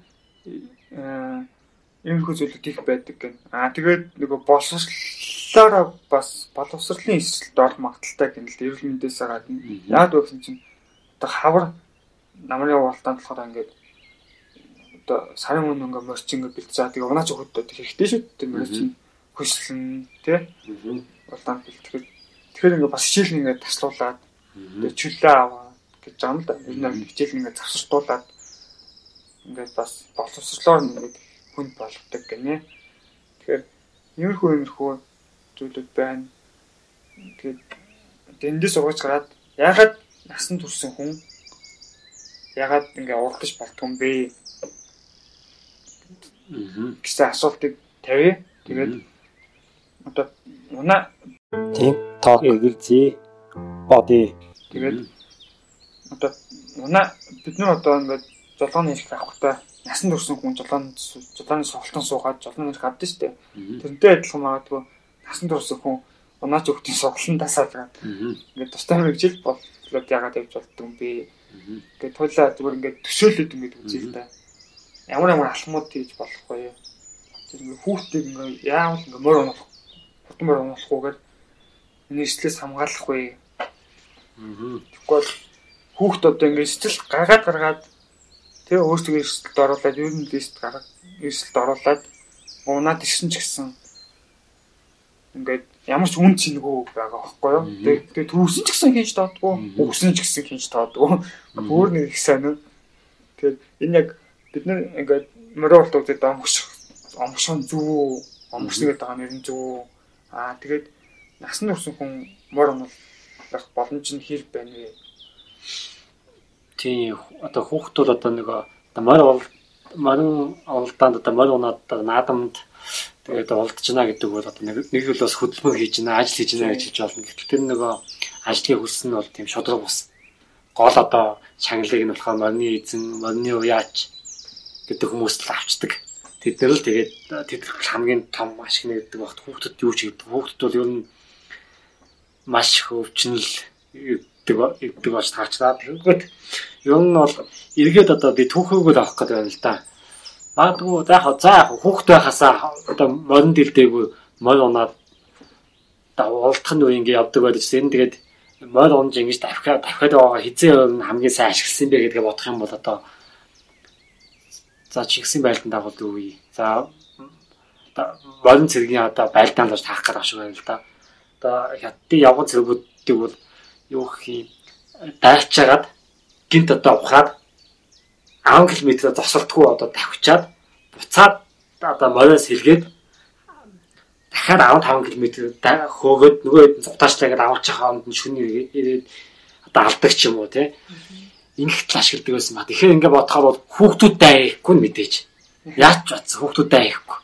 иймэрхүү зүйлүүд их байдаг гэн. Аа тэгээд нөгөө боловсрлолоор бас боловсрлын эсэлд ор магталтай гэнэ л эрүүл мэндээс гадна. Яг гэсэн чинь одоо хавар намрын уултаанд болохоор ингээд одоо сарын өмнө ингээ морч ингээ бэлтцээ. Тэгээ унаач өгөхөд хэрэгтэй шүү дээ. Морч хөслөн тий. Уултаанд бэлтгэхэд тэгэхээр ингээ бас хичээл ингээ таслуулаад тэгээ чөлөө аваа гэж юм л да. Энэ хичээл ингээ завсартуулаад ингээд бас боловсрлоор ингээ хүнд болгодог гинэ. Тэгэхээр иймэрхүү иймэрхүү зүйлүүд байна. Тэгээд дэндээс угаж гараад ягаад насан турсан хүн ягаад ингээ уралдаж болтгүй юм бэ? гэсэн асуултыг тавья. Тэгээд одоо унаа тийм ток эгэлзээ бодъё. Тэгээд одоо унаа бид нар одоо ингээд жолооны ирэх авахтай насан турсан хүн жолооны жолооны сургалтын суугаад жолооны ирэх авдаг шүү дээ. Тэрнтэй адилхан магадгүй насан турсан хүн унаач өгтийн сургалтын дасаад ингээд тустай мэрэгжил болоод яагаад явж болдго юм бэ? Ингээд туйлаа зүгээр ингээд төсөөлөд ингээд үзье л да. Ямар ямар алхмууд хийж болохгүй юу? Тэр ингээд хүүхдийг ингээд яавал ингээд морь унах, хурдан морь унахгүйгээр энэ эслээс хамгаалахгүй. Тэгвэл хүүхд одоо ингээд сэтгэл гаргаад гаргаад Тэгээ өөрсдөө эрсдэлд оруулаад ер нь лист гаргах эрсдэлд оруулаад унаад ирсэн ч гэсэн ингээд ямар ч үн цэнэгүй байгаа байхгүй юу. Тэгээ тэгээ түүсэн ч гэсэн хийж таадгүй, өгсөн ч гэсэн хийж таадгүй. Бүр нэг их сайн. Тэгээд энэ яг бид нар ингээд моролт үзээд омгш омгшон зүү, омгшнгээд байгаа нэр нь зүү. Аа тэгээд насан турсан хүн мор онолох боломж нь хэр байна вэ? Тийм одоо хүүхдүүд одоо нэг морь морин олдаанд одоо морь унаад наадамд тэгээд олдож байна гэдэг бол одоо нэг нэг л бас хөдөлмөр хийж байна, ажил хийж байна гэж хэлж болно. Гэтэл тэр нөгөө ажлын хөлс нь бол тийм шодрог ус. Гол одоо чангалыг нь болохоор морины эзэн, морины уяач гэдэг хүмүүс л авчдаг. Тэд нар л тэгээд тэд хамгийн том ашиг нэгдэг багт хүүхдэд юу ч гэдэг. Хүүхдэд бол ер нь маш их өвчнөл гэдэг гэдэг болж таарчлаа. Тэгэхэд ер нь бол эргээд одоо би түүхийгөө авах гэдэг байна л да. Магадгүй за яг за хүүхд байхасаа одоо морин дэлдээгүй морь унаад уулдах нь үе ингэ явдаг байдаг чинь тэгээд морь унж ингэж давхиад давхиад байгаа хизээ хамгийн сайн ашигласан бэ гэдгээ бодох юм бол одоо за чигсэн байлдан дагуулдаг үе. За морин цэргийн одоо байлдаан л таах гэдэг шиг байна л да. Одоо хятадын явган цэргүүдийг бол юу гэх юм дайчаагаад гинт одоо ухаад 10 км зогсолтгүй одоо давхичаад буцаад одоо мориос сэлгээд дахиад 15 км хөөгөөд нөгөө хэд зутаачлагаад аваачих хоомд нь шүний ирээд одоо алдаг ч юм уу тий. Ингээд л ашигладаг байсан ба. Тэгэхээр ингээд бодохоор бол хүүхдүүдтэй аяхгүй мэдээж. Яаж ч бац хүүхдүүдтэй аяхгүй.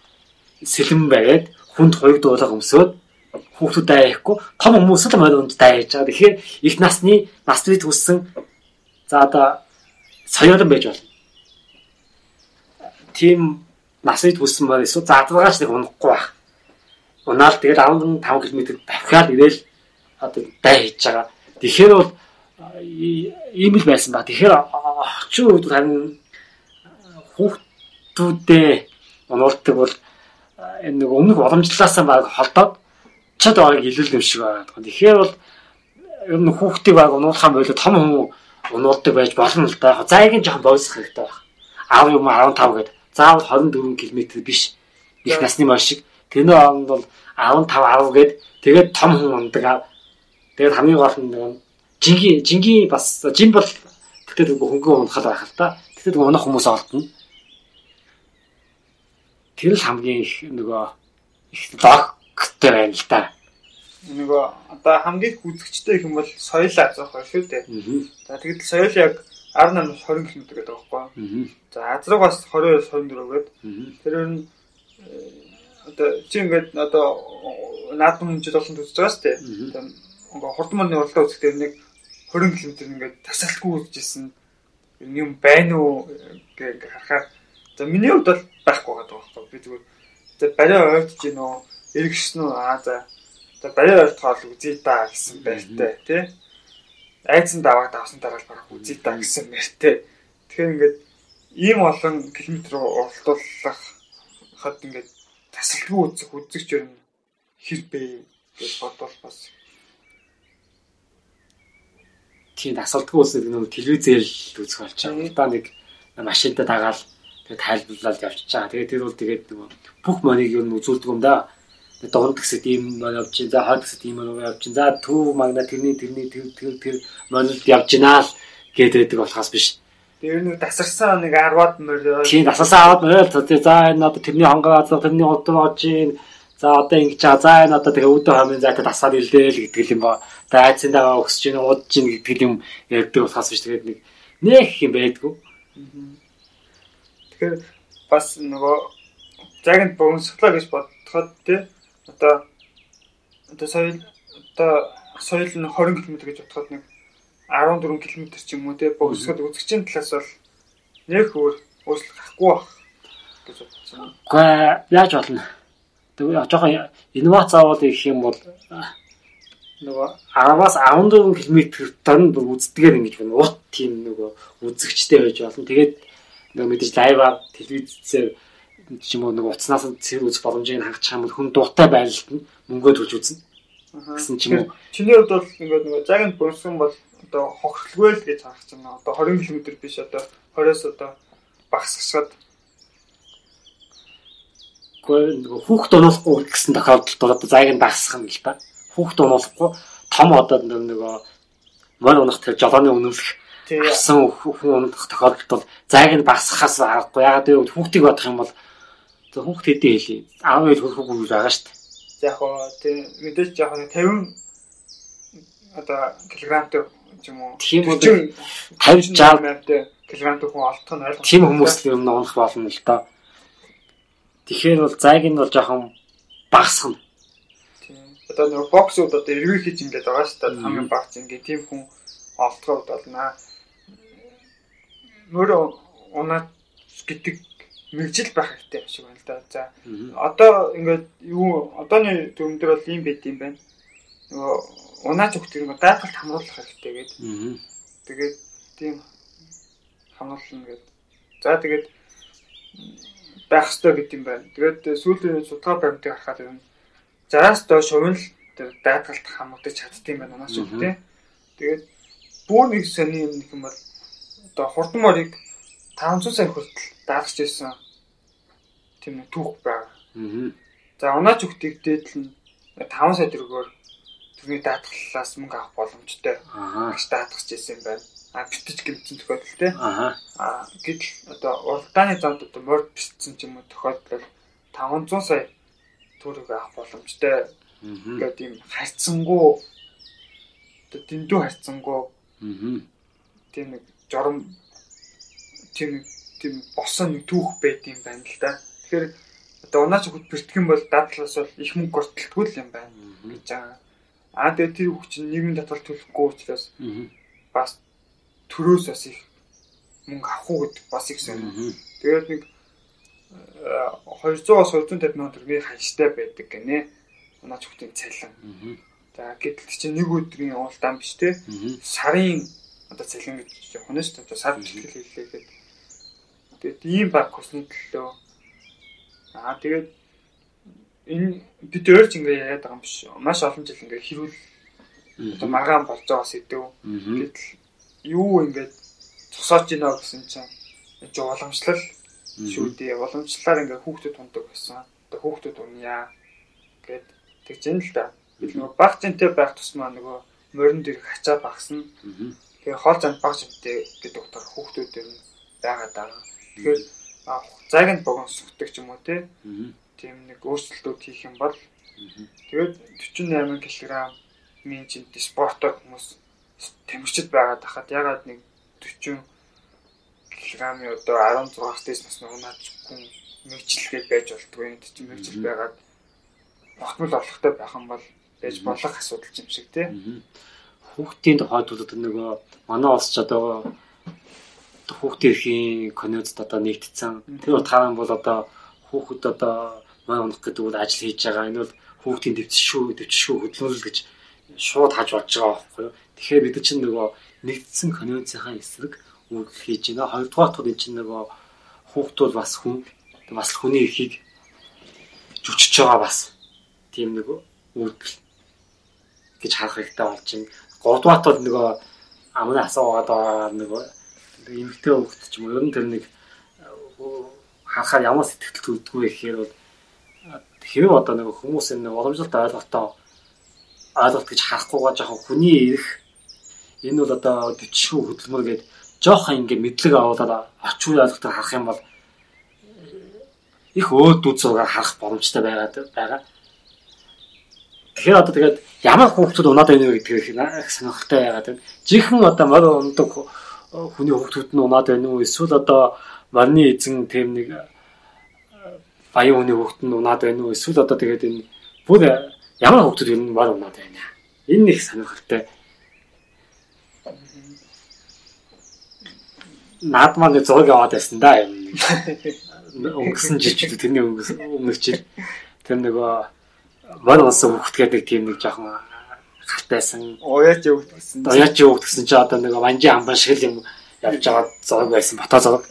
Сэлэм байгаад хүнд хоёрд дуулаа өмсөөд хүүхдүүдтэй аяхгүй том хүмүүс л морь унд даяж байгаа. Тэгэхээр их насны насны төссөн за одоо соёолон байж болно тийм насыг хүссэн байна эсвэл заадлагаач нэг унахгүй байх. Унаал тэгэл 15 км дахиад ирээл одоо хийж байгаа. Тэгэхээр бол ийм л байсан ба. Тэгэхээр орчин үед харин хүүхдүүдээ унуулдаг бол энэ нэг өмнөх боломжлолаасаа баг холдоод чад байгааг илүүл юм шиг байгаа. Тэгэхээр бол ер нь хүүхдийг баг унуулахаа болоо том хүн унуулдаг байж болно л да. За яг нь жоохон боосох хэрэгтэй байна. Аав юм 15 гэдэг заавал 24 км биш их насны маш шиг тэнэ онд бол 15 10 гээд тэгээд том хүн ундаг. Тэгээд хамгийн гол нь жингийн жингийн бас жин бол тэгтээ хөнгөн унахад байх л та. Тэгтээ унах хүмүүс олдно. Тэр л хамгийн их нөгөө их логтэй байна л да. Нөгөө одоо хамгийн хүзэгчтэй юм бол соёл азах байх шүү дээ. За тэгэд соёл яг 18-аас 20 км гэдэг байхгүй. За азрагаас 22-аас 24 гэдэг. Тэр нь одоо чи ингээд одоо наадам хэмжээд олон төсөж байгаа шүү дээ. Ингээ хурдманы уралдаа үзэхдээ нэг 20 км ингээд тасалгүй үзчихсэн юм байна уу гэж харахаар за миний хувьд бол байхгүй байгаа байхгүй. Би зүгээр за барай ойртож гин үү эргэшсэн үү? Аа за. За барай ойртохоор үзье та гэсэн байртай тий. Айцсан даваад авсан дараа л барах үзье та гэсэн мэртэй. Тэгэхээр ингээд ийм олон километр уралдуулах хад ингээд тасалгүй үзэх үзэгч нь хэр бэ гэж бодвол бас. Тийм тасалдгүй үзэх нэг телевизээр л үзэх болж байгаа. Удаа нэг машинтай дагаал тэгээд тайлбарлаад явчихж байгаа. Тэгээд тэр бол тэгээд нөгөө бүх моныг ер нь үзүүлдэг юм да дунд гэсэд ийм мань явж чинь за хаад гэсэд ийм мань явж чинь за төв магна тэрний тэрний тэр тэр тэр манад явж гинаа л гэдэг болохоос биш. Тэр нэг тасарсан нэг 10-аад мөр. Тийм тасарсан 10-аад мөр за энэ одоо тэрний хонгоо тэрний удаа орж ийн за одоо ингэж чаа за энэ одоо тэгээ өөдөө хамын за тэгээ тасаад илээ л гэдэг юм ба. Тэгээ айцсан дагаа өгсөж ийн удаж ийн гэдэг юм ярьдаг болохоос биш тэгээд нэг нэх юм байдгүй. Тэгэхээр бас нөгөө загт богиносглоо гэж бодоход тий одоо одоо соёл одоо соёл нь 20 км гэж бодоход нэг 14 км ч юм уу те богсгод үзэгчийн талаас бол нэг өөр өөрчлөлт гарахгүй байх гэж бодсон. Гэхдээ яаж болно? Тэгээ жоохон инновац аваад ирэх юм бол нөгөө 10-аас 14 км тань үздгээр ингэж байна. Урт тийм нөгөө үзэгчтэй байж болно. Тэгээд нөгөө мэдээж лайваар телевизээр ч юм уу нэг уцнаас цэр үзэх боломжийг хангах юм бол хүн дуутай байлтанд мөнгөө төлж үзнэ. Гэсэн ч юм уу. Чиний хувьд бол ингээд нэг заганд бонсон бол одоо хохирлгүй л гэж харах чинь одоо 20 км биш одоо 20-оос одоо багасгахад Гэхдээ нөгөө хүүхд унуулахгүй гэсэн тохиолдолд бол одоо зайг нь дагсах юм л да. Хүүхд унуулахгүй том одоо нөгөө морь унах тэр жолооны үнэмлэх авсан хүн унах тохиолдолд бол зайг нь багсахаас аргагүй. Ягаад гэвэл хүүхдийг бодох юм бол хүүхд хэдий хэлий. Аав ээж хүүхд байгаа шүү дээ. Яг гоо тий мэдээж яг 50 одоо килограммтай юм уу? Тийм үү 50 60 килограммтай хүн олдох нь ойлгомжтой. Тийм хүмүүс л юм унах болно л доо. Тэгэхээр бол зайг нь бол жоохон багасгана. Тийм. Одоо нөгөө боксууд одоо эргүү хийж ингээд байгаа шүү дээ. Хамгийн багц ингээд тийм хүн олдоход болно. Мөрөө унаад гэдэг мэрэгжил байх хэрэгтэй юм шиг байна л да. За одоо ингээд юу одооны дүрм дээр бол ийм байт юм байна. Нөгөө унаач хөхт юм даатгалт хамруулах хэрэгтэй гэдэг. Тэгээд тийм хамруулна гэдэг. За тэгээд байх ёстой гэдэг юм байна. Тэгээд сүүлийн судалгаа баримтыг харахад ер нь 60-аас доош хувь л тэр даатгалт хамгаалж чаддсан юм байна унаач тий. Тэгээд бүр нэг сони юм нэг юм бол одоо хурдан морийг 500 сая хүртэл даатгаж ирсэн тийм нэг түүх байгаа. Аа. За унаач хөхтийг дээдл нь 5 сая төгрөгөөр тэрний даатгалаас мөнгө авах боломжтой. Аа. гэж даатгаж ирсэн байна а битэж гэмтсэн тохиолдол те. Аа. А гэтэл одоо уралдааны замд одоо морд бисцсэн ч юм уу тохиолдол 500 сая төгрөг авах боломжтой. Ингээд ийм хайцсангуу одоо дэндүү хайцсангуу. Аа. Тийм нэг журам тийм тийм босон нэг түүх байд юм байна л да. Тэгэхээр одоо унаач хөлт бэртгэн бол дадлаас бол их мөнгө гортолтгүй юм байна гэж байгаа. Аа тэгээ тэр чинь нийгмийн татвар төлөхгүй учраас бас төрөөс бас их мөнгө авах уу гэдэг бас их сонир. Тэгээд нэг 200-аас 250 мянган төгрөгийн ханштай байдаг гинэ. Унаач хүүхдийн цалин. За гэтэл чинь нэг өдрийн уулдаан биш те. Сарын одоо цалин гэж явах нь шүү дээ. Сар бэлтгэл хийлээ гэдэг. Тэгээд ийм баг хүсний төлөө. Аа тэгээд энэ бид өөрч ингээ яриад байгаа юм биш. Маш олон жил ингээ хэрүүл одоо магаан болж байгаа сэдв. Гэтэл юу ингээд зогсоож гинэ гэсэн чинь энэ уламжлал шүү дээ. Уламжлалаар ингээд хүүхдүүд тундаг байсан. Одоо хүүхдүүд унья гэд тэгж юм л да. Би нөгөө баг зэнтэй байх тусмаа нөгөө морин дээр хачаа багсна. Тэгээ хоол зам баг зэнтэй гэдэг утгаар хүүхдүүд нь байгаа даа. Тэгэхээр зайг нь богоносгдаг ч юм уу те. Тийм нэг өөрчлөлтүүд хийх юм бол. Тэгээд 48 кг минь чинь спортоор хүмүүс тамирчид байгаад хахад ягаад нэг 40 кг-ийн одоо 16-аас дээш насны унаач хүн мэрэгчлэгээ байж болтгоо энэ чинь мэрэгчл байгаад тогтмол орлоготой байх юм бол байж болох асуудал юм шиг тий. Хүүхдийн тухайд бол нөгөө манай улс ч одоо хүүхдийн эрхийн конвенцд одоо нэгдсэн. Тэр утгаараа бол одоо хүүхэд одоо мань унах гэдэг бол ажил хийж байгаа. Энэ бол хүүхдийн дэвчшүү дэвчшүү хөдөлмөрлөл гэж шууд хаж болж байгаа байхгүй юу? Тэгэхээр бид чинь нөгөө нэгдсэн конвенцийн эсрэг үйлдэл хийж байна. Хоёрдугаар тул энэ чинь нөгөө хүүхдүүд бас хүн бас хүний эрхийг зүчж байгаа бас тийм нэг үйлдэл гэж харах хэрэгтэй болж байна. Гуравдугаар тул нөгөө амны асуугаад байгаа нөгөө эмгтэй хүүхд ч юм уу ер нь тэр нэг хахаар ямар сэтгэл төрдгөө гэхээр бол хэрэв одоо нэг хүмүүс энэ уламжлалт ойлголтоо ойлголт гэж харахгүйгаа жоохон хүний эрх энэ бол одоо төчшгүй хөдөлмөр гээд жоохон ингээ мэдлэг аваад очгүй ойлголтоор харах юм бол их өөд үзүүгээр харах боломжтой байгаад байгаа. Тэгэхээр одоо тэгээд ямар хүүхдүүд унаад байна вэ гэдгийг их сонирхолтой байгаад байна. Жихэн одоо морь ундаг хүний хүүхдүүд нь унаад байна уу? Эсвэл одоо марны эзэн тэм нэг баян хүний хүүхд нь унаад байна уу? Эсвэл одоо тэгээд энэ бүр ямар хүүхдүүд ер нь морь унаад байна. Энэ их сонирхолтой. наад маань зураг аваад байсан да юм. Өнгөрсөн жижиг тэрний өмнөх жил тэр нөгөө мань унсан хөхт гэдэг тийм нэг жоохон хартайсан. Уяач өвд гэсэн. Уяач өвд гэсэн чи одоо нөгөө манжи амбан шиг юм явж байгаа зураг байсан. Бата зураг.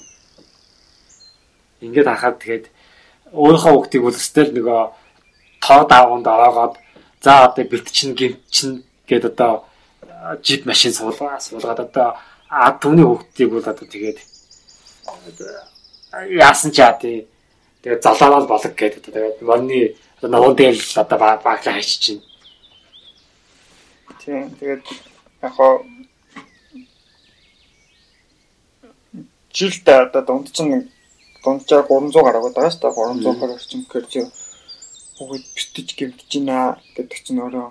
Ингээд хахад тэгээд өөрийнхөө хөхтийг үлстэл нөгөө тоо дааванд ороогоод за одоо бэлт чин гинт чин гээд одоо жип машин суулгаа суулгаад одоо а түүний хүүхдийг бол одоо тэгээд яасан ч яа тий Тэгээд залаанал болог гэдэг. Тэгээд морины одоо ногоон дээр л одоо баглаа хайчих чинь. Тийм. Тэгээд яг хоо жилд одоо дунд чинь дунджаар 300 гараг байгаа шүү дээ. 300 гараг орчим гэхээр чи бүгд битэж гэмтэж байна гэдэг чинь өөрөө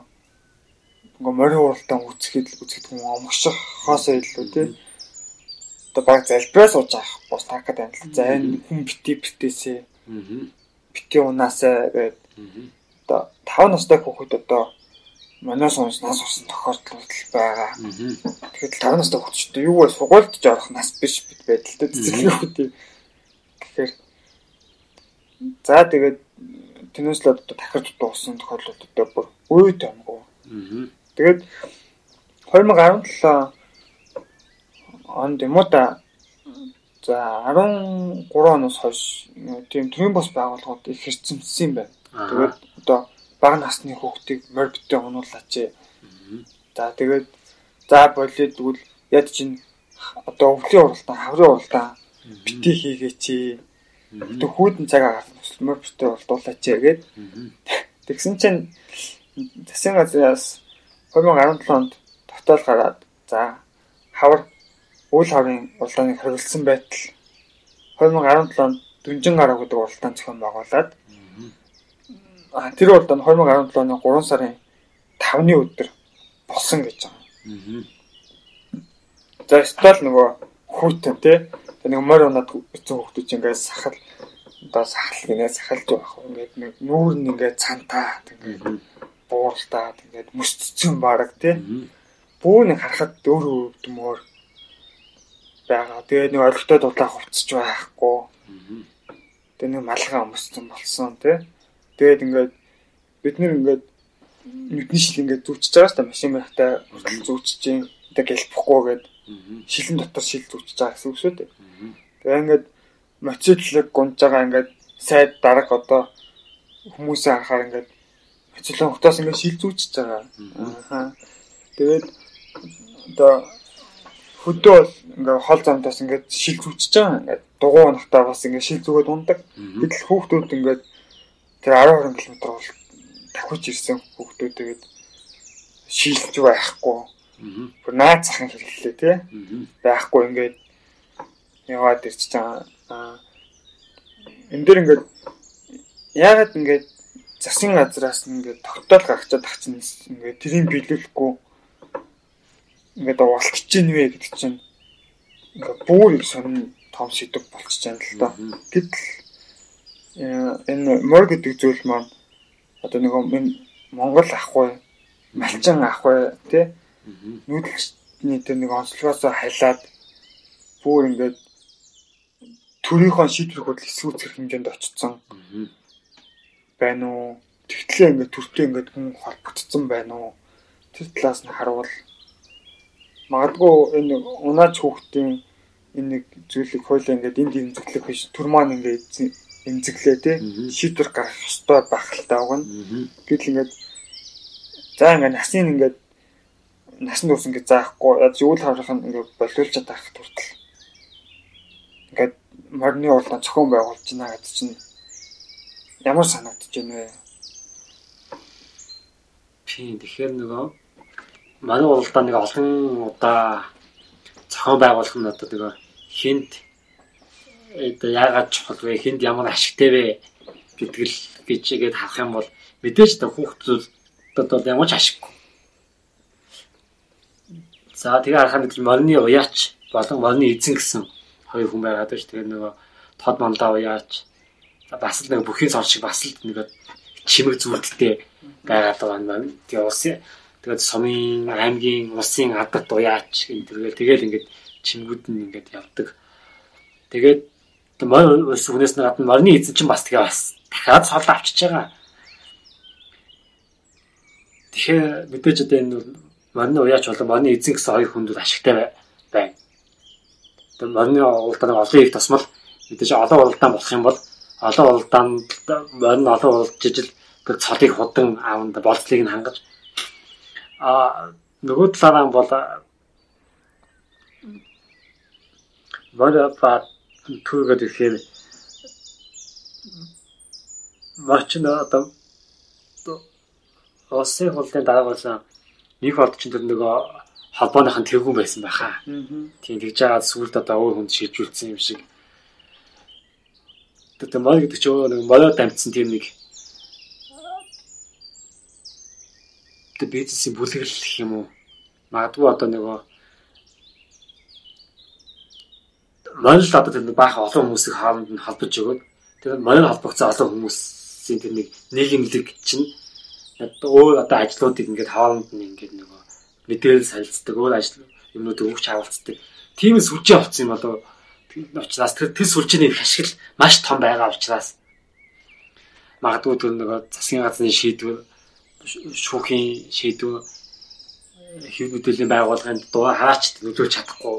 ингээ морин уралдаан үүсгэхэд үүсгэх юм омгших хоосоо илүү тий. Одоо баг залбираа сууж авах бос такад л. За энэ хүн бити битээсээ. Бити унаасаа гэдэг. Одоо 5 настай хүүхэд одоо манай сонс нас усан тохиолдол байгаа. Тэгэхээр 5 настай хүүхдтэй юу вэ? Сугуйлдж орох нас биш бид байдалтай цэцэрлэг хүүхдийн тэгэхээр за тэгээд Тэнэс л одоо дахиж дууссан тохиолдолд одоо бүр үй томгоо. Тэгээд 2017 онд юм уу та? За 13 оноос хойш тийм төрийн бос байгууллагууд их хэрцэмсэн юм байна. Тэгээд одоо бага насны хүүхдийг морбитээ унуулаач. За тэгээд за болоод тэгвэл яд чинь одоо өвлийн уралдаан, хаврын уралдаан бити хийгээч. Тэг хүүдэн цагаа гарсан төсөлмөр битээ болдуулаач гээд. Тэгсэн чинь засгийн газраас 2017 онд тогтоол гараад за хавар үйл хаврын уралдааныг хариулсан байтал. 2017 онд дүнжин гараа гэдэг уралдаан зохион байгуулад тэр уралдаан 2017 оны 3 сарын 5-ны өдөр болсон гэж байгаа. За стол нөгөө хүүтэн тий нэг морь унаад эцэн чинь ингээд сахал одоо сахал гинэ сахалж байх. Ингээд нэг нүүр нь ингээд цантаа ингээд бууралтаад ингээд мөсцсөн баг тий. Бүү нэг харахад өөр өвдөмөр байгаа. Тэгээ нэг орхитой дудлаа хувцж байхгүй. Тэгээ нэг малгай өмссөн болсон тий. Тэгээд ингээд бид нэр ингээд нүдний шил ингээд зүвчж байгаа шүү дээ. Машин байхтай зүвчж чинь одоо гэлбэхгүй гэдэг шилэн дотор шил зүвчж байгаа гэсэн үг шүү дээ. Тэгээ ингээд моциклыг гунж байгаа ингээд сайд дарга одоо хүмүүсээ харахаар ингээд моциклын хутаас ингээд шил зүвчж байгаа. Аа. Тэгээд одоо хөдөө бол ингээд хол замдаас ингээд шил зүвчж байгаа. Ингээд дугуй унахтаа бас ингээд шил зүгээд ундаг. Гэтэл хүүхдүүд ингээд тэр 10 20 км бол давхиж ирсэн хүүхдүүд тэгээд шилж байхгүй. Бүр наад захын хэрэглээ тий. Байхгүй ингээд яваад ирчих чам. Энд дэр ингээд яагаад ингээд засгийн газраас ингээд тогтоол гаргачаад ах чинь ингээд тэрийг биелүүлэхгүй ингээд уултж чинь вэ гэдэг чинь ингээд бүр сонин том сэдв болчихж байна л да. Гэтэл энэ мор гэдэг зүйл маань одоо нэг Монгол ахгүй малчин ахгүй тий нүүдэлчний тэр нэг онцлогоос хайлаад бүр ингээд төрийнхөө шийдвэр хөдөл эсвүүцэх хэмжээнд очсон. Байна уу? Тэгтлээ ингээд төртөө ингээд хүн холбогдсон байна уу? Тэр талаас нь харуул. Магадгүй энэ унаач хүүхдийн энэ нэг зүйлийг хойлоо ингээд энд эмзэглэх биш. Төр маань ингээд эмзэглээ тий шийдвэр гаргах ёстой байх л таавна. Гэтэл ингээд за ингээд насны ингээд насны ус ингээд заахгүй яаж үйл харах нь ингээд болиулж чадах хүртэл ингээд морины урлаа зохион байгуулж байна гэдэг чинь ямар санагдаж байна вэ? Тийм тэгэхээр нөгөө манай уралдаа нэг олон удаа зохион байгуулах нь одоо нөгөө хинт одоо яагаад чухал вэ? Хинд ямар ашигтай вэ гэдэг л гэж игээд харах юм бол мэдээж та хүүхдүүдэд бол ямар ч ашиггүй. За тэгээ харахад морины уяач болон морины эзэн гэсэн хоёр хүн байгаад байна ш. Тэгээд нөгөө тод мандаа уяач бас л нэг бүхийн цор шиг бас л нэг чимэг зүрдтэй байгаад байгаа юм байна. Тэгээ усын тэгээд сумын аймгийн улсын адат уяач энэ төргээл тэгэл ингээд чимгүүд нь ингээд явдаг. Тэгээд морь ус хүнээс нь гадна морины эзэн чинь бас тэгээ бас дахиад сол авчиж байгаа. Тэгэхээр мэдээж одоо энэ морины уяач болон морины эзэн гэсэн хоёр хүнд ашигтай байна морины уралдааны олон их тусмал мэдээж олон уралдаан болох юм бол олон уралдаанд морин олон уралдаж ижил тэр цолыг худан аавнд болцлыг нь хангаж а нөгөө талаараа бол морь ба түүгээд ихээр Мач нь одоо Улсын хурлын дарга болсон нэг хот ч тэр нөгөө холбооныхан тэргүүн байсан байхаа. Тийм тэгж жагаад сүлд одоо өөр хүнд шилжүүлсэн юм шиг. Тэр мал гэдэг чинь нэг молоо дамжсан тийм нэг бизнесийн бүлэглэл юм уу? Магадгүй одоо нөгөө Монол одоо тэр баах олон хүмүүсийг хаалт нь холбож өгөөд тэр монол холбогдсон олон хүмүүсийн тэр нэг нийгэмлэг чинь өөр одоо ажлуудыг ингээд хаалт нь ингээд нөгөө мэдээлэл солилцдог, өөр ажил юмнууд өгч хаалцдаг. Тийм сүлжээ авцсан юм болоо учраас тэр тэр сүлжээний хашгил маш том байгаа учраас магадгүй тэр нөгөө засгийн газрын шийдвэр шүүхийн шийдвэр хэв мэдээллийн байгууллагын дуу хараач нөлөөлж чадахгүй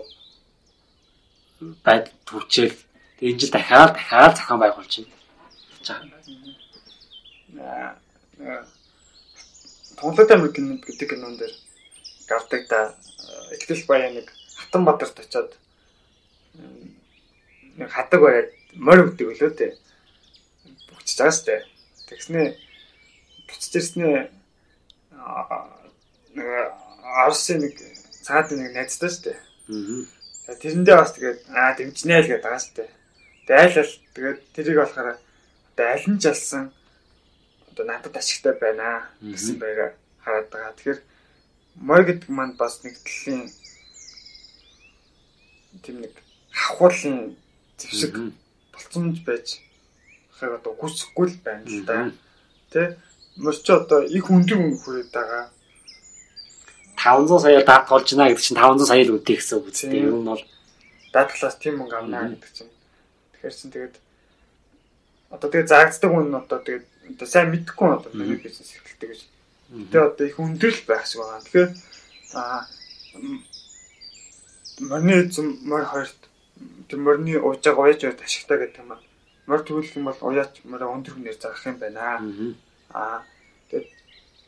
байд төвчээл энэ жил дахиад дахиад зохион байгуулж байна. Тунлаг амир гэдэг кинон дээр гардаг да Эхлэл баяа нэг Хатан Бадарт очиод нэг хадаг байгаад морь өгдөг лөө тэ. Буцаж байгаа сте. Тэгснээ буцаж ирснээ нэг Арсын нэг цаад нэг найзтай сте. Аа Тэрэндээ бас тэгээд аа дэмжнэ л гэдэг байгаа шүү дээ. Тэгээд айл ал тэгээд тэрийг болохоор одоо аль нь жалсан одоо надад ашигтай байна гэсэн байга хараад байгаа. Тэгэхээр мой гэдэг маань бас нэг төрлийн тийм нэг хавхуулын зэвсэг болцомж байж хаяг одоо хүсэхгүй л байна л да. Тэ мөрч одоо их өндөр хүрээд байгаа 500 сая даад голж байна гэдэг чинь 500 сая л үдээ гэсэн үг үстэй. Ер нь бол дадлаас тийм мөнгө авна гэдэг чинь. Тэгэхээр чин тэгээд одоо тэгээд заагддаг хүн нь одоо тэгээд одоо сайн мэдхгүй одоо миний бизнес эрхэлдэг гэж. Тэгээд одоо их өндөрлөл байх шиг байгаа. Тэгэхээр аа мөрний эзэм мөр хоёрт тэр мөрний ууж байгаа уяж байт ашигтай гэдэг юм аа. Мөр төвлөх юм бол уяач мөрөө өндөр хүнээр зарах юм байна. Аа тэгээд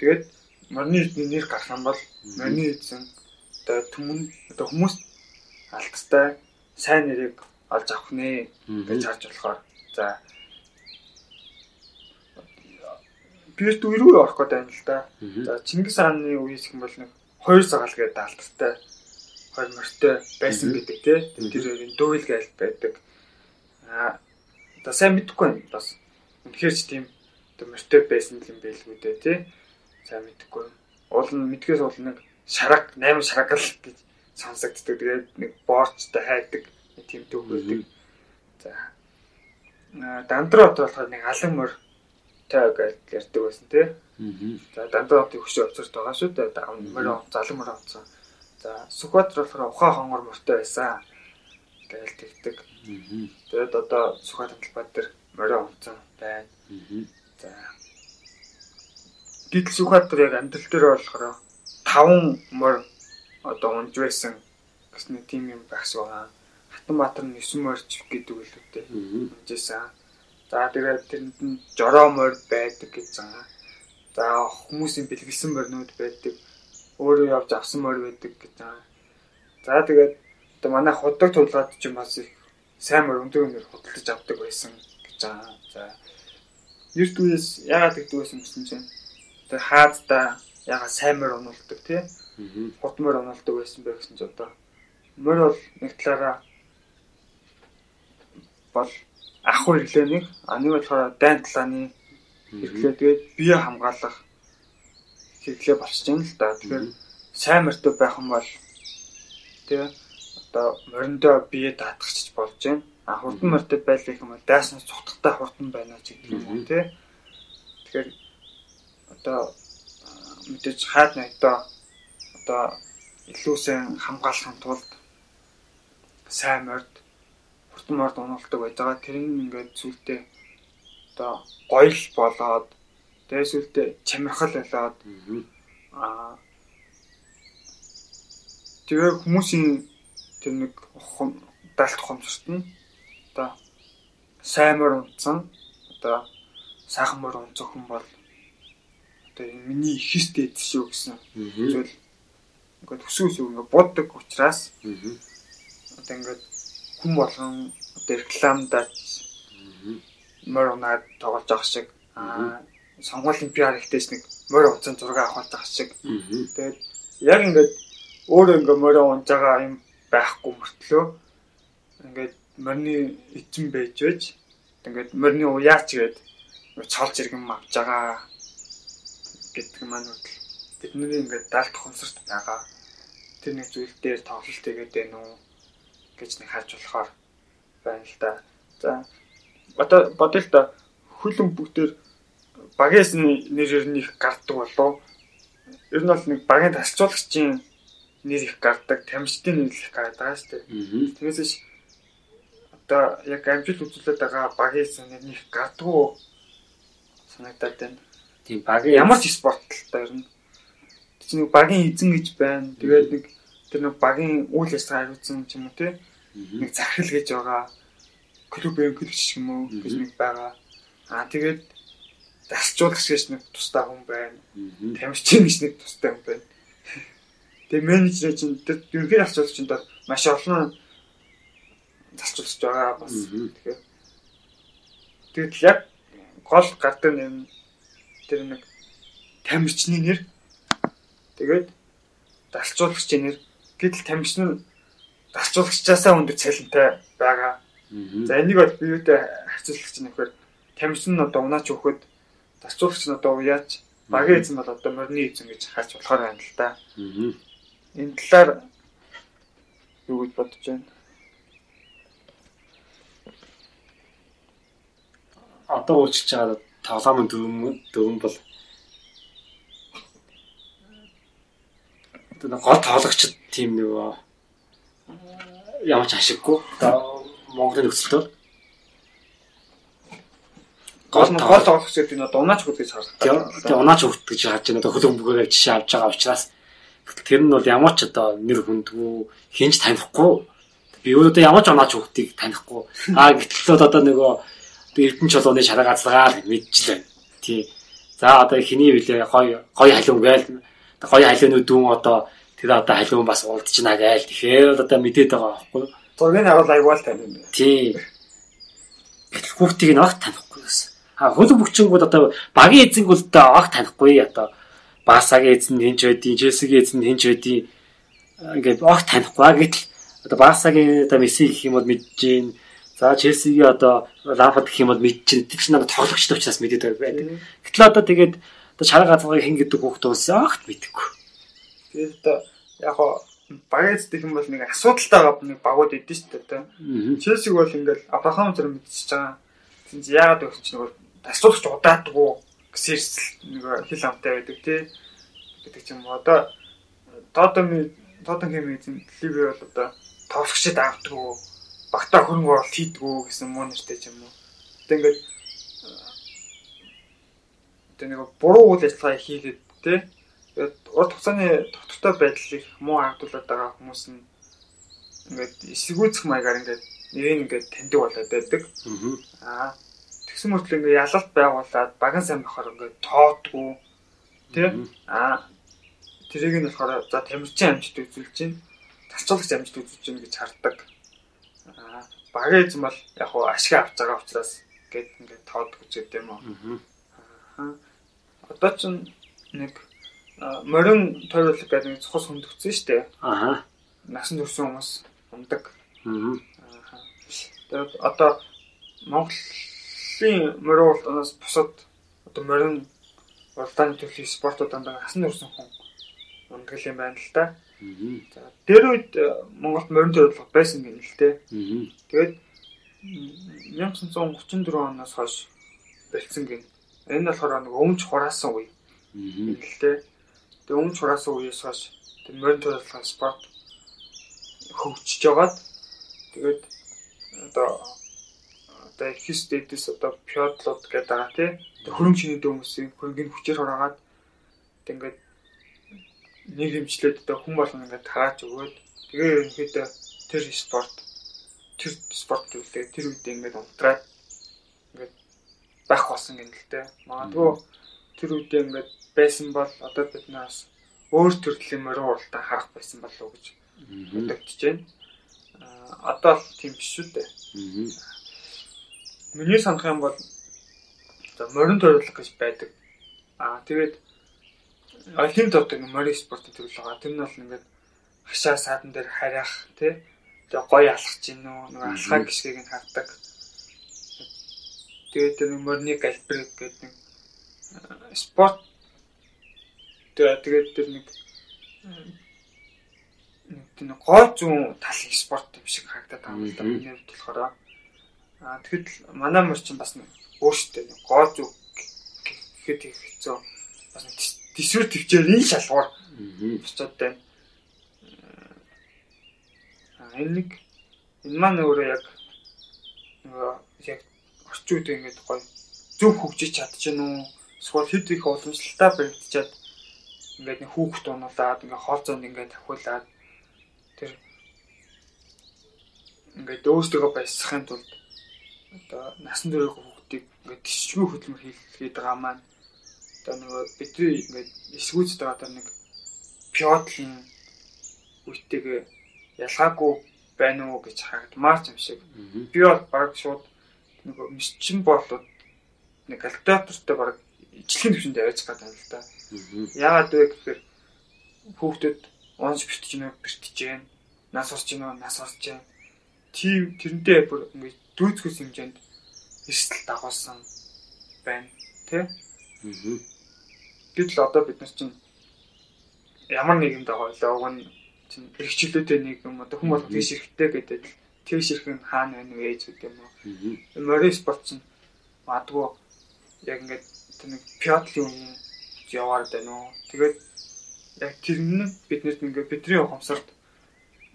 тэгээд морины эзний нэр гарах юм бол морины эзэн одоо түмэн одоо хүмүүс алдтай сайн нэрийг олж авах нэ гэж харж болохоор за Бирт үерүү орох гэдэг юм л да. За Чингис хааны үеэс юм бол нэг хоёр цагаал гэдэг алдтай хоёр морьтой байсан гэдэг тий. Тэр хоёрын дүүл гээл байдаг. Аа одоо сайн мэдэхгүй байна бас. Үнэхээр ч тийм морьтой байсан юм байлгүй дээ тий сайн мэдэхгүй. Уул нь мэдгээс уул нэг шараг 8 шарагл гэж сонсогддог. Тэгээд нэг боорчтой хайдаг тийм төв байдаг. За. Дандраа хот болохоор нэг алан мөр тай гэж ярьдаг байсан тий. За дандраа хотын хөшөө оцорт байгаа шүү дээ. Мөр залан мөр онцсон. За Сүхбаатар болохоор ухаан хонгор мөртэй байсан. Тэгэл тэгдэг. Тэгээд одоо Сүхбаатар талбай дээр морь онцсон байна. За Гэтэл Сүхбаатар яг амьдрал дээр болохоор 5 мөр одоо унж байсан гэсэн тийм юм багс байгаа. Хатанбаатар нь 9 морьч гэдэг үлдээ. Унжсэн. За тэгээд тэрэнд нь жороо морь байдаг гэж байгаа. За хүмүүсийн бэлгэлсэн морьнууд байдаг. Өөрөө явж авсан морь байдаг гэж байгаа. За тэгээд одоо манай худаг тулгаад ч юм бас их сайн морь өндөр өндөр худалдаж авдаг байсан гэж байгаа. За Эрт үеэс яагаад гэдэг байсан гэсэн чинь тэр хаадтай яга сайн мөр онолдог тий. Хурд мөр онолдог байсан байх гэсэн ч одоо мөр бол нэг талаараа бол ах хэрэглээ нэг а нэг болохоор дайн талааны хэрэглээ тэгээд бие хамгаалах хэрэглээ болчихж байна л да. Тэгэхээр сайн мөртөө байх юм бол тий одоо мориндоо бие даатгахч болж байна. А хурдан мөртөө байлгах юм бол дайсан цутгатай хурдан байна ч гэдэг юм тий. Тэгэхээр одоо мэдээж хаад нэгдээ одоо илүү сайн хамгаалахын тулд сайн морд хурдан морд уналдаг байж байгаа. Тэр нь ингээд сүлдээ одоо гоёл болоод тэгээд сүлдээ чамирхал болоод аа тэгээ хүмүүсийн тэр нэг далт хомсорт нь одоо сайн мөр унтсан одоо сайхан мөр унцах хүн бол одоо энэ миний ихстэй шүү гэсэн зүйл. Ингээд төсөөс үг ингээд боддог учраас одоо ингээд хүн болгон одоо рекламдаач морь унаад тоглож байгаа шиг аа сонгуулийн PR ихтэйс нэг морь уцан зураг авах байгаа шиг. Тэгээд яг ингээд өөрөө ингээд морь унж байгаа юм байхгүй мөртлөө ингээд морины эзэн байж байж ингээд морины уяач гээд цолж иргэн авч байгаа гэдэг маань үл бидний ингээд далд хомсорт байгаа тэр нэг зүйл дээр тоглолт тэгээд байна уу гэж нэг харж болохоор байна л да. За одоо бодъё л да хүлэн бүгдээр багээс нэрээр нэг гарддаг болов. Ер нь бол нэг багийн тасцуулагчийн нэр их гардаг, тамирчдын нэр их гардаг байгаа шүү дээ. Тэгээс одоо яг амжилт үзүүлээд байгаа багийн нэр нэг гарддаг санагдаад байна. Тийм багийн ямар ч спорт л та ер нь. Тэг нэг багийн эзэн гэж байна. Тэгээд нэг тэр нэг багийн үйл ажиллагаа хариуцсан юм уу те. Нэг захирал гэж байгаа. Клубын клубч юм уу гэж нэг байгаа. Аа тэгээд засчуулагч гэж нэг тустай хүн байна. Тамирчин гэж нэг тустай хүн байна. Тэгээ менежер чинь тэр ерөнхий засчуулагч чинь маш олон засчуулагч байгаа бас. Тэгэхээр тэгээд яг гол гардаг юм тэр нэг тамирчны нэр тэгээд далцуулагчийн нэр гэтэл тамирч нь далцуулагчаасаа өндөр цалинтай байгаа. За энийг бол биеүдээ харьцуулах чинь нөхөр тамирч нь одоо унаач өгөхөд далцуулагч нь одоо уяач багийн эзэн бол одоо морины эзэн гэж харж болохоор байна л да. Энэ талаар юу гэж бодож байна? одоо уучлж байгаа тоглоомын дөрөв дөрөв бол тэр гол тоглогчд тийм нэг ямар ч ашиггүй одоо Монголын нөхцөлд гол гол тоглогч гэдэг нь одоо унаач хөлт гэж хардаг. Тэгээ унаач хөлт гэж харж байна. Одоо бүгээр жишээ авч байгаа учраас тэр нь бол ямар ч одоо нэр хүндгүй хинж танихгүй би өөрөө ямар ч унаач хөлтийг танихгүй. Аа гэтэл одоо нөгөө Эрдэнэ чулууны шараа гацлагаар мэдчихлээ. Тий. За одоо хэний вүлээ гой гой халиун гээл гой халиунууд дүн одоо тэр одоо халиун бас уулдчихна гээл. Тэгэхээр одоо мэдээд байгаа байхгүй. Зургийн агуул аягуул тань юм байна. Тий. Гэтэл хүүхдийг нь огт танихгүй бас. А хөл бүхчингүүд одоо багийн эзэнгүүд одоо огт танихгүй одоо Барсагийн эзэн хинч байдیں, Челсигийн эзэн хинч байдیں. Ингээд огт танихгүй. Гэтэл одоо Барсагийн одоо Месси гэх юм бол мэдж гин За Челсигийн одоо Лампард гэх юм бол мэд чинь тэр чинь надад тоглогчтой учраас мэдээд байдаг. Гэтэл одоо тэгээд одоо шарга газарыг хэн гэдэг бас огт мэдэхгүй. Тэгээд одоо яг хоо багц гэх юм бол нэг асуудалтай байгаа нэг багууд идэв шүү дээ. Челсиг бол ингээл Абрахам зэрэг мэдчихэж байгаа. Тэгсэн чи яагаад вэ гэж нэг асуудалч удаадгүй гэсэн нэг хэл амтай байдаг тий. гэдэг ч юм уу. Одоо Тоттенхэм Тоттенхэм эзэн Ливи бол одоо тоглогчд авдаггүй багтаа хөрөнгө оруулалт хийдгүү гэсэн муу нэртэй ч юм уу. Тэг ингээд тэг нэг буруу үйл ажиллагаа хийгээд те урт хугацааны доктортой байдлыг муу хангуулад байгаа хүмүүс нь ингээд эсэргүүцэх маягаар ингээд нэрийг ингээд таньдаг болоод байдаг. Аа тэгсэн мөртлөө ингээд ялалт байгуулад баган сайн бахаар ингээд тоодгүй тий аа тэрийг нь болохоор за тамирчин амжилт үзүүлж чинь тарцуулагч амжилт үзүүлж чинь гэж хардаг багийн эзэн бол яг хуу ашиг авч байгаа учраас гээд ингээд тоод гэж юм уу. Аа. Одоо ч нэг морин тойруулах гэдэг нэг цус хөндөгцсөн шүү дээ. Аа. Насан турш хүмүүс ундаг. Аа. Тэгээд одоо Монголын морин уралдаанаас бусад одоо морин уралдааны төрлийн спортууд дандаа насан турш хүн ундаг юм байна л да. За тэр үед э, Монголд морин төрөлх байсан гэнэ л дээ. Тэгээд 1934 оноос хойш бэлдсэн гин. Энэ болохоор нэг өмч хураасан үе. Л дээ. Тэгээд өмч хураасан үеэс хойш тэр морин төрөлх спорт хөгжиж жагаад тэгээд одоо одоо ихс дэдс одоо пиотлууд гэдэг байгаа тий. Хөрөнгө шинэ дөмөсийг хөрөнгөний хүчээр хураагаад тэгээд нэг хэмжлээд одоо хүн болгон ингээд хараач өгөөд тэгээ ерөнхийдөө тэр спорт тэр спорт үлээ тэр үедээ ингээд унтраад ингээд байх болсон юм л дээ. Магадгүй тэр үедээ ингээд байсан бол одоо бид нас өөр төрлийн морин уралдаан харах байсан болов уу гэж бодогдож байна. Аа одоо л тийм биш шүү дээ. Миний санах юм бол За морин төрөлх гэж байдаг. Аа тэгээд олимпиад ордог морин спортын төрөл байгаа. Тэр нь бол ингээд хашаа саадан дээр харьяах тий. Тэгээ гоё алхаж гин үү нэг алхаа гიშгийг нь хардаг. Тэгээд тэр морины галбир гэдэг нэг спорт тэгээд тэр нэг тийм гой зүүн талын спорт юм шиг харагдаад байгаа юм л да. Миний хувьд болохоор аа тэгэхэд манай мөр чинь бас өөртөө гой зүү гэхэд их хэцүү бас төсвөр төвчээр энэ шалгуур бочоод байна. Аа энэ энэ маань өөрөө яг нөгөө яг орчин үед ингээд гоё зөв хөгжиж чадчихна уу? Эсвэл хэд их уламжлалтай баригдчиад ингээд нэг хүүхд унуулаад ингээд хоол зоонд ингээд тавхуулаад тэр ингээд өөрсдөө баясахын тулд одоо насан туршийн хүүхдийг ингээд тисчгүй хөдөлмөр хийгээд байгаа маань одоо нөгөө бидний ингээд эсгүүцтэй одоо нэг пиотлын үетэйгээ ялгаагүй байна уу гэж харагдмаар юм шиг. Би бол баг шууд нөгөө мисчин болоод нэг калькулятортой баг ижлэхэн төвшөнд аваач гэдэг юм л да. Яагаад вэ гэхээр хүүхдүүд онц битж гинэ битж гэн нас орж гинэ нас орж гэн тийм тэрнтэй бүр ингээд дүүцгээс хэмжээнд эрсдэл дагуулсан байна тий. Гэтэл одоо бид нар чинь ямар нийгэмд байгаа вэ? Уг нь чинь эрхчлөөтэй нийгэм одоо хүмүүс тийш эрэхтэй гэдэг тийш ирэх нь хаана байна вэ гэж юм уу? Морин спорт чинь магадгүй яг ингээд нэг пиатлын үеийн яваад байна уу. Тэгээд яг тэр нь биднэрт ингээд бидний ухамсарт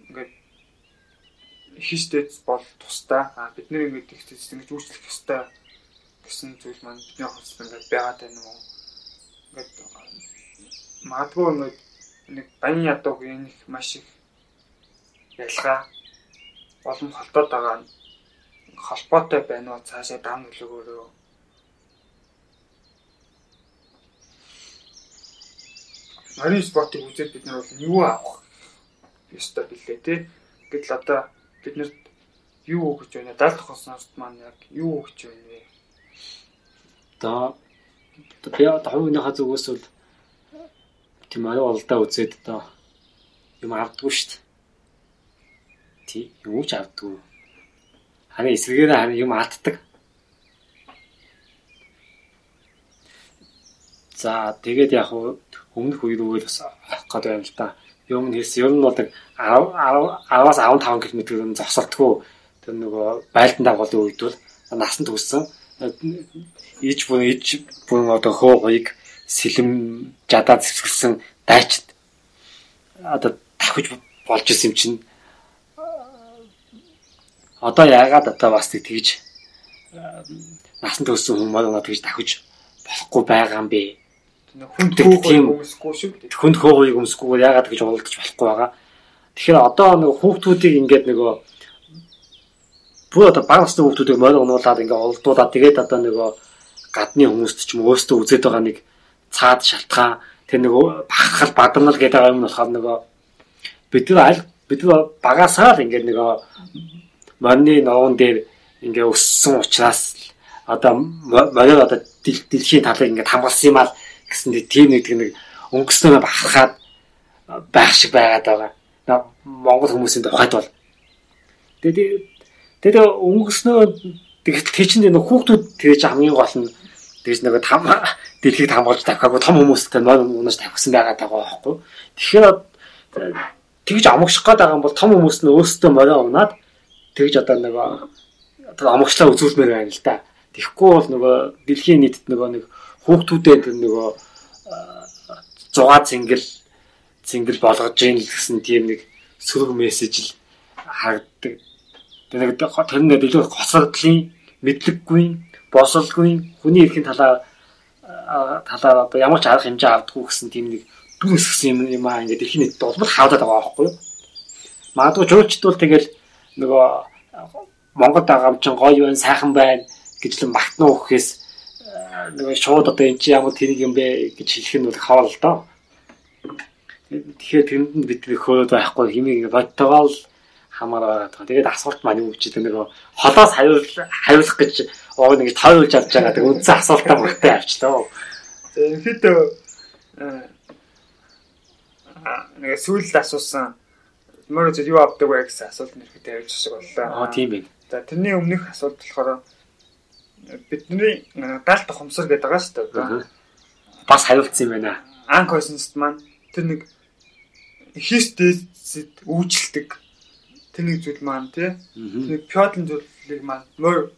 ингээд хийстэйц бол тусдаа а бид нэр ингээд их ингэж үйлчлэх ёстой гэсэн зүйл маань бидний ухамсарт ингээд байгаад байна уу. Ингээд магадгүй ингээд нэг баян ядууг энэ их маш их ялгаа олон холбоод байгаа холбоотой байна уу цаашаа дан нөлөөгөөрөө Марийн спортыг үзээд бид нар бол юу авах ёстой бэлээ те. Гэтэл одоо биднэрт юу өгч байна? Даалт хосноорт маань яг юу өгч байна вэ? Одоо би одоо хувийнхаа зүгээс бол тийм аюу олдоо үзээд одоо юм авдгүй шүү дээ. Тий, юу ч авдгүй. Харин эсвэгээр харин юм алддаг. За тэгээд яг өмнөх үе рүү бас авах гэдэг юм л да. Юм нь хэлсэн. Ер нь бол 10-аас 15 км зогсолтгүй тэр нөгөө байлдан дагуулын үед бол насанд үссэн. Иж бүн иж бүн одоо хоёг сэлэм жадаа зэвсгэлсэн дайчд одоо тавхиж болж исэн юм чинь одоо яагаад одоо бас тэгж насанд өссөн хүмүүс тэгж давхиж болохгүй байгаа юм бэ? хүнд хөөгөө өмсөхгүй шүү дээ. Хүнд хөөгөөг өмсөхгүйгээр яагаад гэж уулдаж болохгүй байгаа. Тэгэхээр одоо нэг хүүхдүүдийг ингээд нөгөө бүр одоо бага насны хүүхдүүдийг морь унуулад ингээд олдуулаад тэгээд одоо нөгөө гадны хүмүүст ч юм өөртөө үзээд байгаа нэг цаад шалтгаан тэр нөгөө бахархал бадарнал гэдэг юм болохоор нөгөө бид нар аль бид нар багасаа л ингээд нөгөө морины ноон дээр ингээд өссөн учраас одоо мориор одоо дэлхийн талыг ингээд хамгаалсан юм аа гэсэн тийм нэг нэг өнгөснөө бахархаад байх шиг байгаад байгаа. Монгол хүмүүсийн тухайд бол. Тэгээд тэгээд өнгөснөө тэгт чинь нэг хүүхдүүд тэгж хамгийн гол нь тэгж нэг там дэлхийд хамгаалж тавихаагүй том хүмүүстэй нойр унаж тавьсан байгаа даа байхгүй. Тэгэхээр тэгж амгших гээд байгаа юм бол том хүмүүс нь өөрсдөө морио унаад тэгж одоо нэг одоо амгшлаа үзүүлмээр байна л да. Тэгэхгүй бол нөгөө дэлхийн нийтэд нөгөө нэг хүүхдүүдэд нөгөө 6 зингэл зингэл болгож ийн л гэсэн тийм нэг сөрөг мессеж л харагддаг. Тэгээд тэр нэг илүү госгодлын мэдлэггүй, босолгүй хүний эрхийн талаар талаар одоо ямар ч арга хэмжээ авдаггүй гэсэн тийм нэг дүр өсгсөн юм юм аа ингээд эрхийн нийтэд болбол хавдаад байгаа байхгүй юу? Магадгүй жуулчд бол тэгэл нөгөө Монгол дагамчин гоё байна, сайхан байна гэж л магтнаа өгөхөөс нөгөө шууд одоо эн чинь ямар тэрэг юм бэ гэж хэлэх нь бол хавал л доо. Тэгэхээр тэрэнд нь бид хөөрөд байхгүй хэмээг бодтойгоо л хамаар байгаа. Тэгээд асуулт маань юу гэж нөгөө холоос хариулах гэж оо нэг тойруулж авч байгаа. Тэг үндсэн асуултаа бүртээ авчлаа. Ерөнхийдөө аа нэг сүүлд асуусан мөр зөв юу авдаг вэ гэсэн асуулт нэрхэд тавьж шиг боллоо. Аа тийм ээ. За тэрний өмнөх асуулт болохоор бидний галт хумсар гэдэг байгаа шүү дээ. Бас хариулсан юм байна. Анкосинст маань тэр нэг хистэд үүжилдэг тэр нэг зүйл маань тий. Нэг пёдлын зүйлийг маань мөр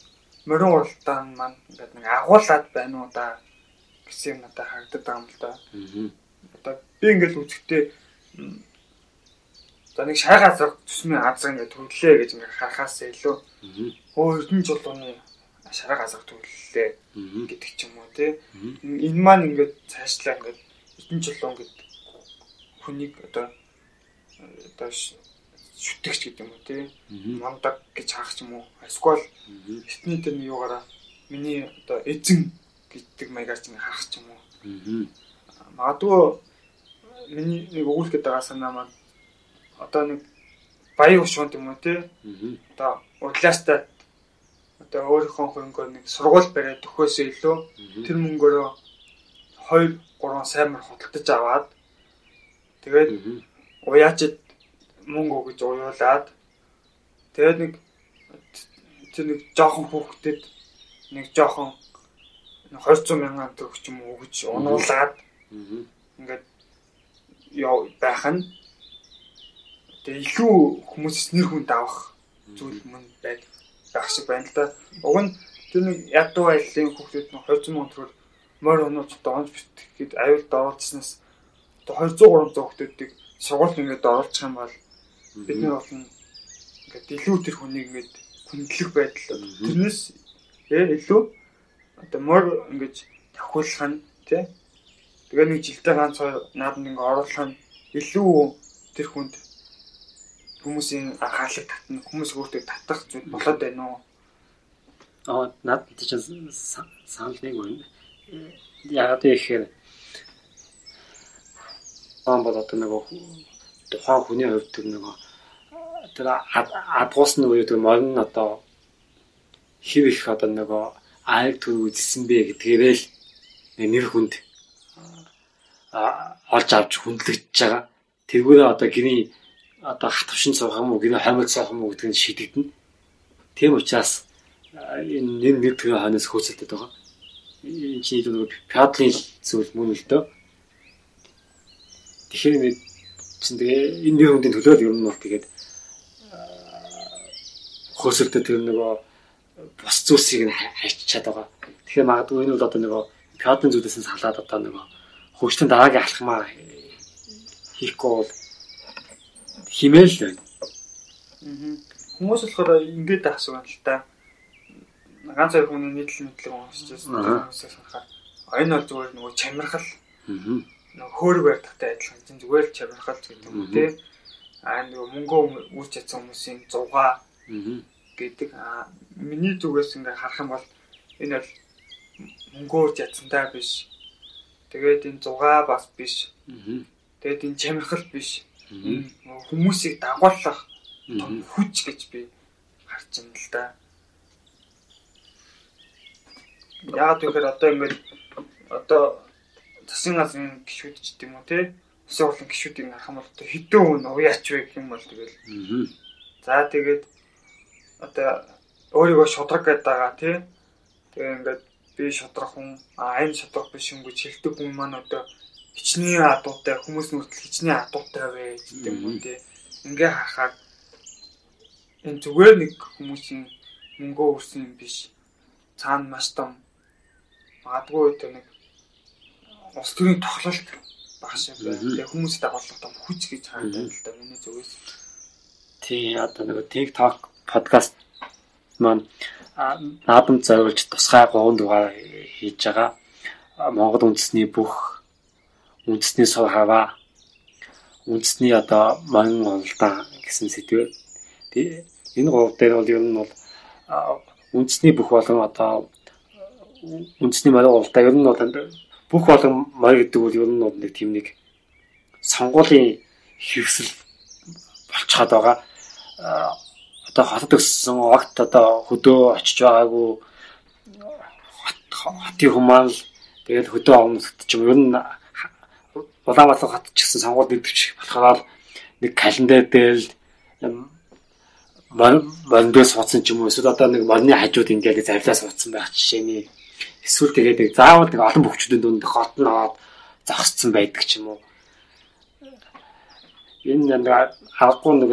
мөрөн уралдаан маань ингээд нэг агуулад байна уу да гэсэн юм надад харагдаад байгаа юм л да. Одоо би ингээд үзэхдээ за нэг шар газар төсмийн азар ингээд төрлөө гэж ингээд харахаас илүү өө эрдэнэ жолооны шараа газар төрлөө гэдэг ч юм уу тий. Энэ маань ингээд цаашлаа ингээд эрдэнэ жолоон гэдэг хүнийг одоо одоо шүтгч гэдэг юм уу тий. Мондаг гэж хаах юм уу. Эсвэл этний тэр нь юугаараа миний одоо эзэн гэдэг маягаар ч харах ч юм уу. Магадгүй миний нэг өгүүлэх гэдэг санаа маань одоо нэг баян ушунд юм уу тий. Одоо удлаастай одоо өөрийнхөө хөнгөө нэг сургууль бариад төхөөсөө илүү тэр мөнгөөрөө 2 3 сайн мар хөдөлтөж аваад тэгээд уяачд мөнгө өгж уйлаад тэгээд нэг тэр нэг жоохон хүүхдэд нэг жоохон 200 мянган төгрөг ч юм уу өгж унуулад ингээд яа байх нь. Тэгээ илүү хүмүүсээс нэр хүнд авах зүйл мөн байд байх шиг байна л да. Уг нь тэр нэг ядуу байдлын хүүхдүүд нь 200 мянган төгрөг морь онооч доонж битгээд аюулд оруулснаас 200 300 хүүхдүүдийг сургуульд ингээд оруулчих юм бол бид нар бол ингээд илүү тэр хүнийг ингээд хүндлэх байдал тэрнээс илүү одоо мөр ингээд тавхуулах нь тий тэгээ нэг жилдээ ганц нааданд ингээд оруулах нь илүү тэр хүнд хүмүүсийн анхаарлыг татна хүмүүс өөртөө татах зүйл болоод байна уу? Аа над чинь санал нэг байна. Яагаад гэхээр аа бол одоо нэг тухайн хүний хувьд нэг тэр адгуусны үе тэр морин одоо хив их одоо нэг аяг төр үзсэн бэ гэдгээрээ л нэр хүнд олж авч хүндлэгдэж байгаа. Тэргүүрээ одоо гиний одоо хатвшин суух юм уу, гиний хомил суух юм уу гэдгийг шийдэгдэнэ. Тийм учраас энэ нэг нэг төрлийн ханаас хөөцөлдөд байгаа. Энэ чинь нэг пядлын зүйл мөн л дөө. Тэгэхээр нэг чинь тэгээ энэ нэр хүндийн төлөө ер нь бол тэгээд хөөсөлтөд тэр нөгөө бус зүйлсийг нь хайчаад байгаа. Тэгэхээр магадгүй энэ бол одоо нөгөө пядлын зүйлээс нь салаад одоо нөгөө хөгжлийн дараагийн алхмаа хийхгүй бол химээл байна. Хүмүүс болохоор ингэж асуусан л та. Ганц хоёр хүний нийтлэл мэдлэг уншиж байсан хүмүүсээс харахаар энэ бол зүгээр нөгөө чамирхал. Нөгөө хөөрөг барьдагтай адилхан чинь зүгээр л чамирхал гэдэг юм тий аа нөгөө мөнгө үүс чадсан хүмүүсийн зугаа гэдэг. Миний зүгээс ингээ харах юм бол энэ бол мөнгө үүс чадсантай биш. Тэгээд энэ зугаа бас биш. Тэгээд энэ чамирхал биш. Хүмүүсийг дагуулах хүч гэж би харж байна л да. Яагаад гэхээр одоо ингээд одоо засгийн газрын гişүүд ч гэдэм үү те хурлын гişүүдийг харах юм бол одоо хэдэн хүн уяач вэ гэх юм бол тэгэл. За тэгээд одоо өөрийгөө шудраг гэдэг байгаа тий. Тэгээ ингээд би шудрах хүн а энэ шудрах биш юм гэж хэлдэг хүн маань одоо хичнээн адуутай хүмүүс нүртэл хичнээн адуутай вэ гэдэг юм тий. Ингээ харахаар энэ зүгээр нэг хүмүүсийн мөнгөө юм биш. Цаана маш том магадгүй тэр нэг ус төрийн тоглолт баг шиг байна. Тэгээ хүмүүстэй дагуулах том хүч гэж харагдана л да миний зүгээс. Тий одоо нэг TikTok подкаст маань наадам зориулж тусгай 3 дугаар хийж байгаа. Монгол үндэсний бүх үндэсний сур хаваа үндэсний одоо ман олдаа гэсэн сэдвээр энэ гурав дээр бол ер нь бол үндэсний бүх болон одоо үндэсний морь уралдаа ер нь бол бүх болон морь гэдэг бол ер нь бол нэг тийм нэг сонгуулийн хөвсөл болцоод байгаа. Одоо хотод өссөн огт одоо хөдөө очиж байгаагүй хотын хүмүүс тэгээд хөдөө овнот ч юм ер нь Улаанбаатар хот ч гэсэн сонгуульд нэвтрч болохоор нэг календар дээр мондоос суудсан ч юм уу. Эсвэл одоо нэг модны хажууд ингээд завлаа суудсан байх жишээний эсвэл тэгээд нэг заавал нэг олон бөхчдийн дунд хот нь аваад зогсцсон байдаг ч юм уу. Энэ нэг аргагүй нэг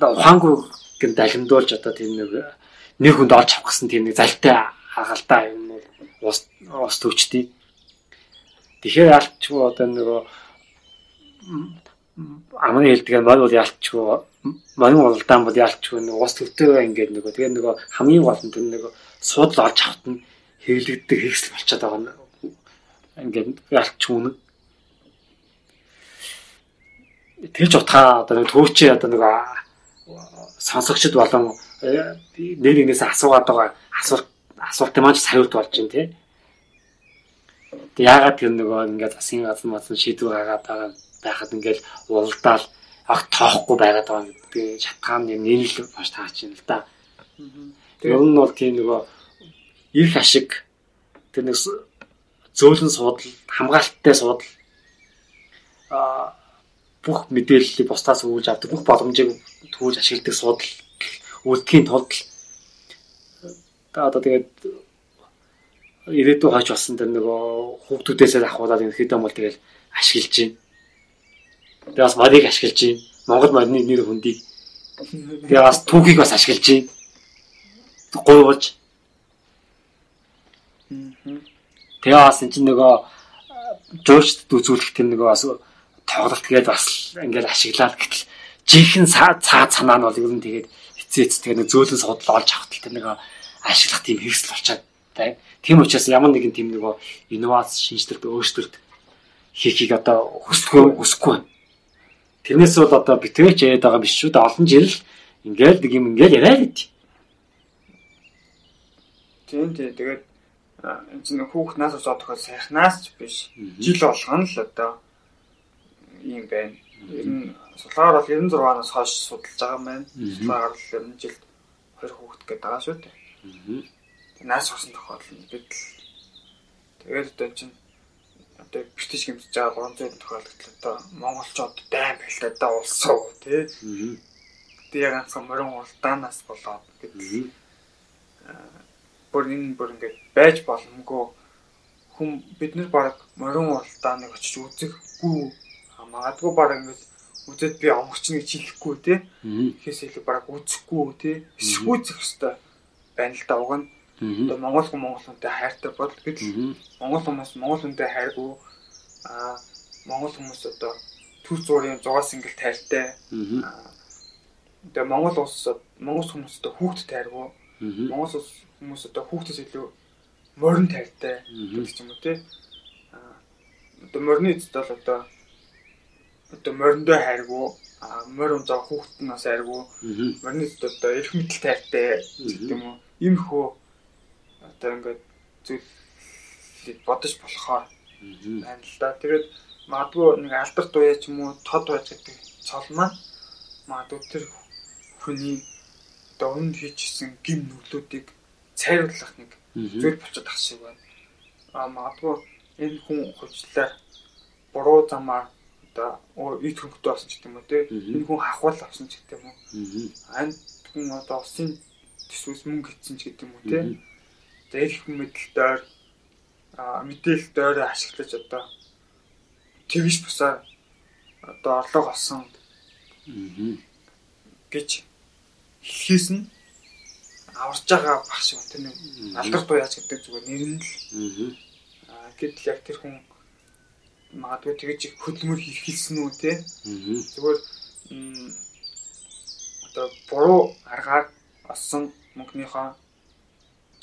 ухаангүй гэн далимдуулж одоо тийм нэг нэг хүнд олж авах гэсэн тийм нэг залтай хагалтай юм уу ус ус төвчтэй. Тэгэхээр ялчгүй одоо нөгөө амны хэлдгээр мод бол ялчгүй манин уралдаан бол ялчгүй нэг ус төвтэй ингээд нөгөө тэгээ нөгөө хамгийн гол нь тэр нөгөө суудл олж авахт нь хэвлэгддэг хэрэгсэл болчиход байгаа нь ингээд ялчгүй үнэн тэгж утгаа одоо нэг төвчээ одоо нэг сонсогчд болон нэг нэгнээс асуугаад байгаа асуулт асуултын маань сариут болж байна тий. Тэг яагаад тэр нөгөө ингээд засгийн газар масан шийдвэр гаргаад байгаа байхад ингээд уралдаал ах тоохгүй байгаад байгаа гэдэг шатгаан юм нийлэл баш таач юм л да. Тэр нь бол тийм нөгөө их ашиг тэр нэг зөөлөн суудал хамгаалттай суудал а бүх мэдээллийг бусдаас өгүүлж авдаг бүх боломжийг төвөж ашигладаг суудал үлдэхийн тулд одоо тэгээд ирээдүйн хойч болсон тэр нөгөө хүүхдүүдээсээ ахуулаад хэдэн бол тэгэл ашиглаж байна. Тэгээд бас модыг ашиглаж байна. Монгол модны нэр хөндийг. Тэгээд бас түүхийг бас ашиглаж байна. Гуйвалж. Тэгээд бас энэ чинь нөгөө жуучд үзүүлэх тэр нөгөө бас тоглолт гээд бас ингээл ашиглаад гэтэл жинхэнэ цаа цанаа нь бол ер нь тэгээд эцээ эц тэгээд зөөлөн судлал олж авах тэр нэг ашиглах тийм хэрэгсэл болчиход байна. Тийм учраас ямар нэгэн тийм нэг инновац шинжилэлт өөрчлөлт хийхийг одоо хүсэхгүй хүсэхгүй байна. Тэрнээс бол одоо битгээч яриад байгаа биш шүү дээ. Олон жил ингээл нэг юм ингээл яриад байд. Тийм тийм тэгээд энэ чинь хүүхнээс усаад тохиол сайхнаас ч биш. Жил болгоно л одоо ийм байна. Ер нь сулгаар бол 96 оноос хойш судалж байгаа юм байна. Сулгаар бол ер нь жилд 20 хүүхэд гээд байгаа шүү дээ. Наас хосон тохиолдол бид л тэгээд одоо чинь одоо битэж гэмтэж байгаа 300 тохиолдол одоо монголчууд дайм байлтай одоо улсуу тий. Тэгээ ганцхан морин улдаанаас болоод гэдэг. Бүр энэ бүр ингээд байж боломгүй хүм бид нар баг морин улдааныг очиж үзэхгүй магадгүй баг ингээд үзээд би омгчны гэж хэлэхгүй те. Ихээс илүү баг үзэхгүй те. Эсвүүцэх хэвээр байна л да уг нь. Одоо Монгол хүн Монгол хүнтэй хайртай бол гэтэл Монгол хүмүүс Монгол хүнтэй хайргүй аа Монгол хүмүүс одоо төр зуурын 6 сингэл тайртай. Одоо Монгол улс Монгол хүмүүс одоо хүүхд тайргүй. Монгол улс хүмүүс одоо хүүхдээс илүү морин тайртай гэдэг юм уу те. Аа одоо морины эцэд бол одоо одоо мориндоо хайргүй. А морин заа хүүхэд нь бас айргүй морины эцэд одоо эрх мэдэл тайртай гэдэг юм уу? Ийм хөө одоо ингээд зүйл бодож болохоор байна л да. Тэгээд магадгүй нэг алдар туяа ч юм уу тод байж гэдэг цол маань магадгүй тэр хүний одоо өмнө хийжсэн гим нүглүүдийг цайруулах нэг зүйл болчиход ах шиг байна. А магадгүй энэ хүн хувьчлаар буруу замаар одоо ид хөнгөтэй болсон ч гэдэг юм уу те энэ хүн хахвал авсан ч гэдэг юм уу. Анд хүн одоо усын төсвөөс мөнгө хийсэн ч гэдэг юм уу те. За их мэдэлээр а мэдээлэл дээрээ ашиглаж одоо тэгж бусаар одоо орлого олсон гэж хэлхээс нь аварж байгаа баг шиг тэр нэг алдар туяач гэдэг зүгээр нэр нь л. Аа гэтэл яг тэр хүн магадгүй тэгэж хөдөлмөр хийх хэлсэн үү те? Зүгээр одоо буруу аргаар олсон мөнгөнийхөө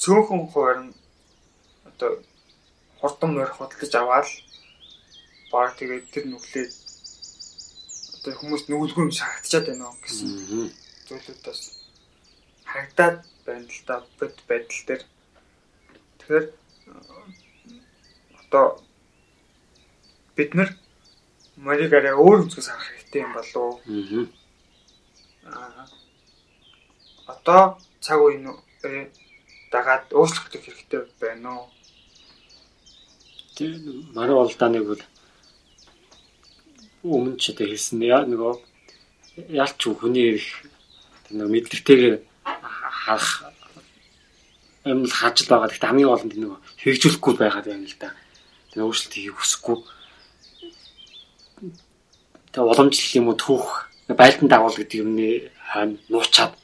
цөөхөн хуваар нь одоо хурдан морь худалдаж аваад баг тэгээд тэр нүглээ одоо хүмүүс нүгэлгүй юм шахагдчихад байна уу гэсэн зүйлүүдээс харагдаад байна л да бод байдал дээр. Тэгэхээр одоо бид нар морийг арай өөр үзгээс харах хэрэгтэй юм болов уу аа одоо цаг үеийн э, дагаад өөрчлөлт хэрэгтэй байна уу? Тэр манай болдааныг бол өмнө ч одоо хэлсэн яа нөгөө ялч хүний тэр нэг мэдлэгтэйгээр харах юм л хааж байгаа. Гэхдээ хамгийн гол нь нөгөө хэрэгжүүлэхгүй байгаад байна л да. Тэр өөрчлөлт хийх хүсэхгүй. Тэгээ уламжлал юм уу түүх байлдан дагуул гэдэг юмны нуучаад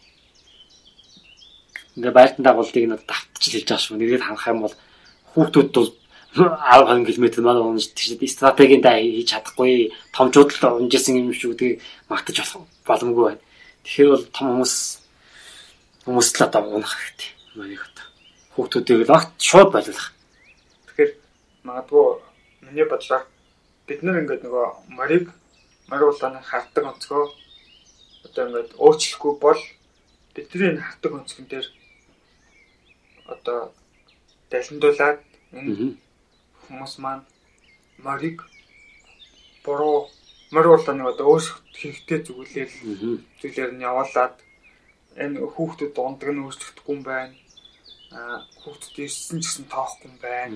ингээ байлдан дагуулдыг надад давтчих хэлж байгаа шүү. Нэгээд ханах юм бол хүүхдүүд бол 10 км манай унж тийш стратегийн даа хийж чадахгүй томчууд л унжсэн юм шүү тэгээ магтаж боломгүй байна. Тэгэхээр бол том хүмүүс хүмүүс л одоо унах хэрэгтэй. Манайх одоо хүүхдүүдийг л огт шууд байлуулах. Тэгэхээр магадгүй миний бодлоор бид нар ингээд нөгөө морийг мариулааны хавдаг онцгой одоо ингээд өөрчлөхгүй бол бидний хавдаг онцгон дээр одоо далиндуулаад энэ хүмүүс маань морийг буруу мариулааны одоо өөрсдөө хэрэгтэй зүгэлээл зүйлээр нь явуулаад энэ хүүхдүүд дундаг нь өөрчлөгдөхгүй юм байна. Аа хүүхдүүд ирсэн ч гэсэн тоохгүй юм байна.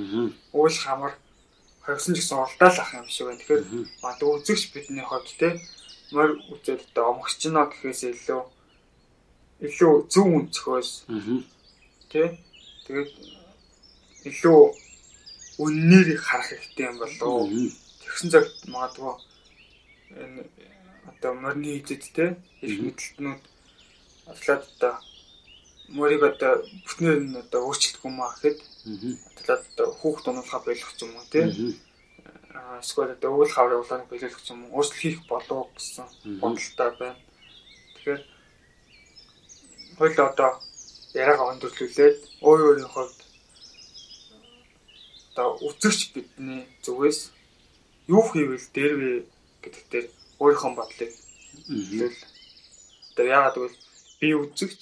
Уул хамар хавьсан ч гэсэн уралдаал ах юм шиг байна. Тэгэхээр мад үзэгч бидний хувьд те морь үзэл одоо омгч нэ гэхээс илүү илүү зөв өнцгөөс тий тэгээд илүү үннээр харах хэрэгтэй юм болов уу? Тэгсэн цагт магадгүй энэ одоо морины эзэдтэй их мэдлэлтнүүд атлаад одоо морийг одоо бүтнээр нь одоо өөрчлөлтгүй маа гэхэд атлаад одоо хүүхд унуулахаа болох юм уу тий? Эсвэл одоо өвөл хаврын улааныг биелүүлэх юм уу? Өөрчлөлт хийх болов гэсэн бодолтой байна. Тэгэхээр хоёул одоо яриагаа өндөрлүүлээд өөр өөрийн хувьд одоо үзэгч бидний зүгээс юу хийвэл дэрвэ гэдэгтэр өөрийнхөө бодлыг хэлвэл одоо яагаад гэвэл би үзэгч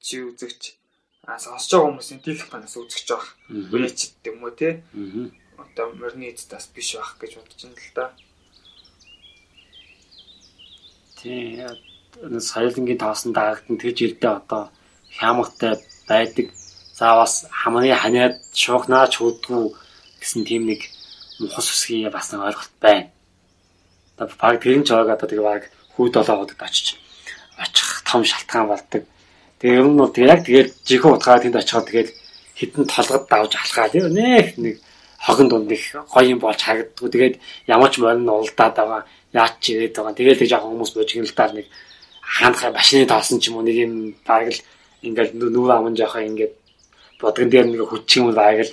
чи үзэгч а сонсож байгаа дийлэх банаас үзэгч байх. Үеч гэдэг юм уу те. Одоо морины эцэс биш байх гэж бодож байна л да. Тий. Соёлынгийн таасан даагтан тэгж ирдэ одоо хямгатай байдаг заавас хамны ханиад шуухнаач хөөдгүү гэсэн тийм нэг мухас үсгийн бас нэг ойлголт байна. Одоо баг тэрэн ч ойг одоо тэгээ баг хүүд долоогод очиж очих том шалтгаан болдог. Тэгээ ер нь бол яг тэгээд жихүү утгаа тэнд очиход тэгээд хитэн толгод давж алхаа тийм нэх нэг хогон дунд их гоё юм болж харагддгүй. Тэгээд ямар ч морин улдаад байгаа яач ч ирээд байгаа. Тэгээд тэг жоохон хүмүүс божигналтаар нэг хаанхай машины тоосон ч юм уу нэг юм баг л ингээл нүүр аман жоохоо ингээд бодгон дээр нэг хүч юм байг л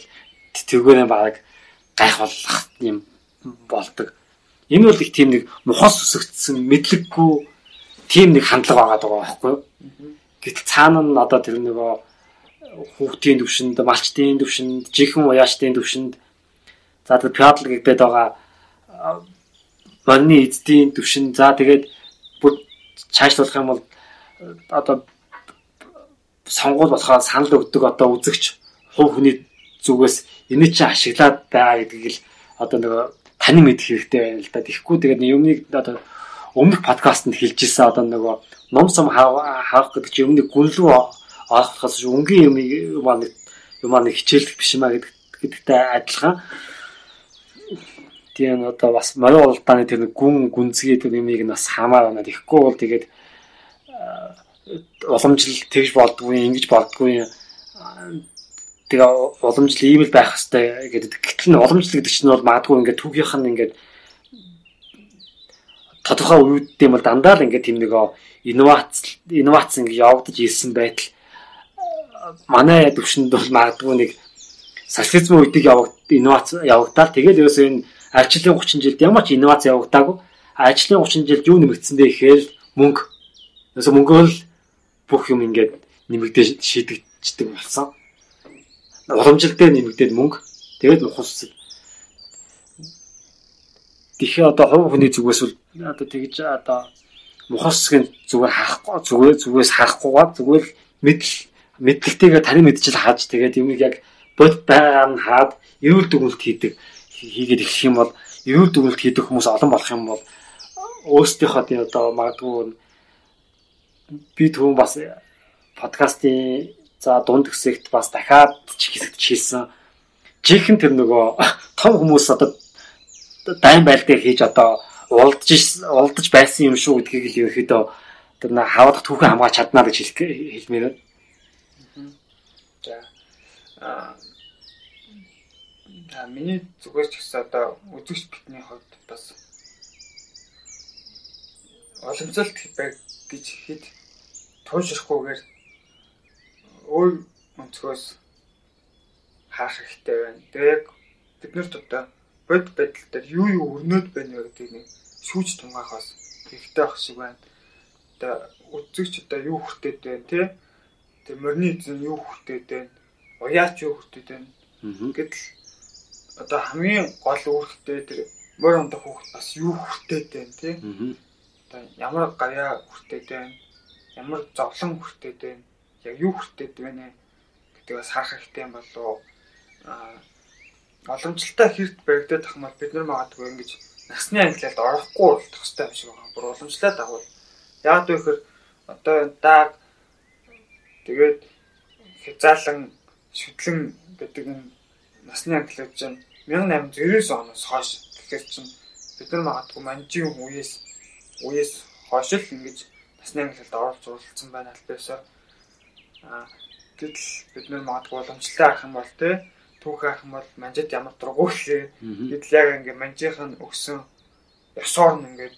тэргүүрээ баг гайх болох юм болдог. Энэ бол их тийм нэг мухас үсэгдсэн мэдлэггүй тийм нэг хандлага байгаа байгаа байхгүй юу? Гэтэл цаана нь одоо тэр нөгөө хүүхдийн төвшөнд, малчтын төвшөнд, жихэн уяачтын төвшөнд за тэр пиадл гэдэг байгаа барны эздийн төвшин за тэгээд бүр цаашлуулах юм бол одоо сонгуул болохоор санал өгдөг одоо үзэгч хувь хүний зүгээс энэ чинь ашиглаад байгаа гэдгийг л одоо нөгөө тань мэдэх хэрэгтэй байна л да. Тэгэхгүй тэгээд юмныг одоо өмнөх подкастэнд хэлж ирсэн одоо нөгөө ном сум хаах гэдэг чинь юмны гүн рүү орохоос өнгийн юм юм аа юм аа хичээлэх биш маа гэдэг гэдэгтэй адилхан. Тийм одоо бас морио уралдааны тэр гүн гүнзгий тэр юмыг нь бас хамаа байна. Тэгэхгүй бол тэгээд уламжлал тэгж болдгүй ингэж болдгүй тэгээ уламжлал ийм л байх хэвээр гэдэг. Гэтэл нь уламжлал гэдэг чинь бол магадгүй ингээд түүхийнх нь ингээд тодорхой үед юм бол дандаа л ингээд тийм нэг инновац инновац ингээд явагдаж ирсэн байтал. Манай төвшөнд бол магадгүй нэг социализм үеийг явагд инновац явагдаал тэгээд ерөөсөө энэ ажлын 30 жилд ямар ч инновац явагдаагүй. Ажлын 30 жилд юу нэмэгдсэн бэ гэхээр мөнгө. Ерөөсөө мөнгөөр л бүх юм ингээд нэмэгдээ шийдэгддэг болсон. Уламжлалтай нэмэгдээд мөнгө. Тэгээд нухалсаг. Тэгэхээр одоо хувь хүний зүгээс бол одоо тэгж одоо мухалсгийн зүгээр хаахгүй зүгээр зүгээс харахгүйгаа зүгээр мэдл мэдлэгтэйгээ таны мэдчил хааж тэгээд юм яг бод байгаа нь хаад эрүүл дүгнэлт хийдэг хийгээд ирэх юм бол эрүүл дүгнэлт хийдэг хүмүүс олон болох юм бол өөрсдийнхөө одоо магадгүй би түрүүн бас подкастын за дунд хэсэгт бас дахиад ч хэсэгт хийсэн. Жихэн тэр нөгөө том хүмүүс одоо дайн байл дээр хийж одоо улдж улдж байсан юм шүү гэдгийг л ерөөхдөө тэр нэг хаваад түүхэн хамгаалж чаднаа гэж хэлмээр байна. За аа А миний зүгээр ч гэсэн одоо үзэгч бидний хувьд бас боломжтой байх гэж хэд туушрахгүйгээр өөр өнцгөөс хаах хэрэгтэй байна. Тэгээ яг бид нарт одоо бод байдал дээр юу юу өрнөд байна вэ гэдгийг нэг шүүж тунгаахаас хэрэгтэй ах шиг байна. Одоо үзэгч одоо юу хүртээд байна те. Тэр мөрний эзэн юу хүртээд байна. Уяач юу хүртээд байна. Гэтэл одоо хамгийн гол үүрэгтэй тэр мөр ондох хүүхд бас юу хүртээд байна те. Одоо ямар гаяа хүртээд байна. Ямар зовлон хүртээд байна. Яг юу хүртээд байна гэдгийг бас харах хэрэгтэй юм болов аа боломжтой хэрэг баригдаад тах мал бид нар магадгүй ингэж насны ангилалд орохгүй болох хэрэгтэй юм шиг байна. Бүр уламжлаад агуул. Яг л ихэр одоо дааг тэгээд хязаалан шүтлэн гэдэг энэ насны ангилал гэж 1899 оноос хойш тэгэхээр чинь бид нар магадгүй манжийн үеэс үеэс хойш л ингэж насны ангилалд орж уралцсан байна альбаасаа. Аа гэтэл бид нар магадгүй уламжлалтай арах юм бол те түүх арах юм бол манжид ямар дургуулээ. Гэтэл яг ингээ манжийнх нь өгсөн ёсоор нь ингээд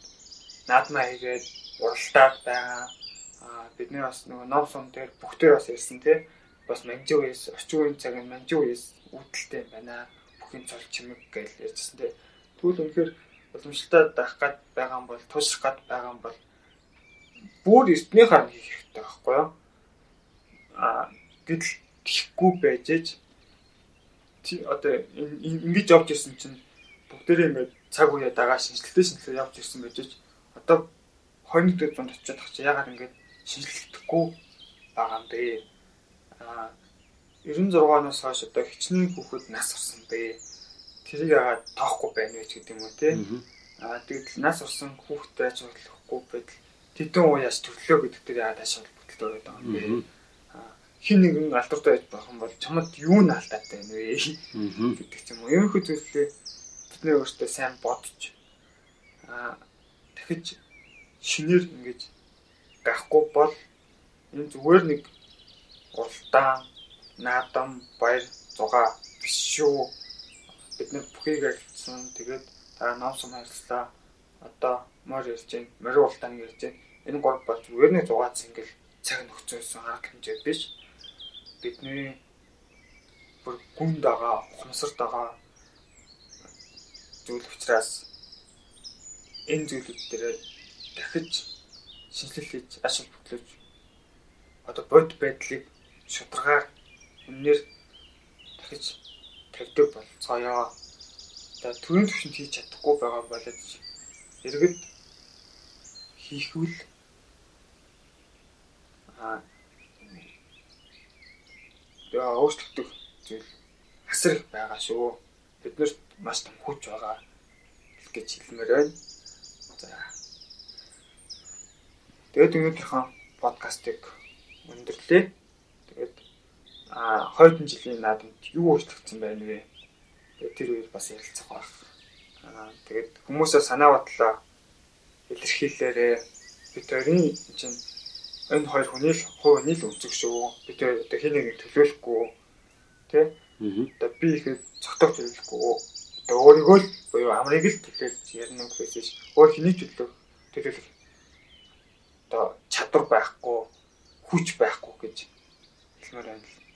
наадмаа хийгээд уралдаад байгаа. Аа бид нар бас нөгөө ном сум дээр бүгдээр бас ирсэн те бас манжин үеэс орчин үеийн цагийн манжин үеэс үүдэлтэй байна бүхэн цол чимэг гэж ярьжсэн те. Тэгвэл үнэхээр уламжлалтай байх гад байгаа юм бол туушрах гад байгаа юм бол бүр эртний харна хийх хэрэгтэй байхгүй юу? Аа гэтэл тийхгүй байж одоо ингэж явж ирсэн чинь бүгдээрээ ингээд цаг үеэ дагаа шинжилгээ шинжилгээ явж ирсэн байж ээж одоо 21-р зуунд очиод тах чи ягаад ингээд шинжилгэхгүй байгаа юм бэ? Аа 96-наас хойш одоо хичнээн хүүхэд нас орсон бэ. Тэрийг яагаад тоохгүй байна вэ гэдэг юм уу те. Аа тэгэл нас орсон хүүхдээ аж холбохгүй байдал тэдэн уяас төрлөө гэдэг дээр яагаад аж холбогдолтой байдаг юм бэ. Хин нэгэн алдартай байж болох юм бол чамд юу нь алдаад байна вэ гэдэг ч юм уу. Ерөнхий зүйлээ бидний өөртөө сайн бодож аа дахиж шинээр ингэж гахгүй бол энэ зүгээр нэг уралдаан наадам, баяр, зугаа биш шүү. Бид нэр бүхийг арилсан. Тэгээд дараа ном сум харилцлаа. Одоо мөр ярьж байна. Морин улдаан ярьж байна. Энэ гол болж үерний зугаац ингээл цаг нөхцөөсөн арга хэмжээ биш. Бидний бүр гүнд байгаа, ухамсарт байгаа зүйл учраас энэ зүйлүүд дээр дахиж шинжилэл хийж аж холбогдлож одоо бод байдлыг шударгаар үнээр дахиж тавьдаг болцгоё. За төрийн төвшөнд хийж чадахгүй байгаа болоод иргэд хийхвэл аа өөрчлөгдөх зүйл асар их байгаа шүү. Биднэрт маш том хүч байгаа гэж хэлмээр байна. За. Тэгээд өнөөдрийнхөө подкастыг өндөрлөө. Тэгээд а хойдон жилийн наадамд юу өөрчлөгдсөн байна вэ? Тэгээд тэр үеэр бас ярилцах байх. Аа тэгээд хүмүүсээ санаа бодлоо илэрхийлээрээ бид хоёрын чинь энэ хоёр хүний л хувь нийл үнцэг шүү. Бид одоо хин нэг төлөөлөхгүй тий? Одоо би их цогтойг төлөөлөхгүй. Одоо өөрийгөө л буюу амрыг л төлөөлж ярина гэхээс өөр хэний төлөө төлөөлөх одоо чадвар байхгүй, хүч байхгүй гэж хэлмээр байна л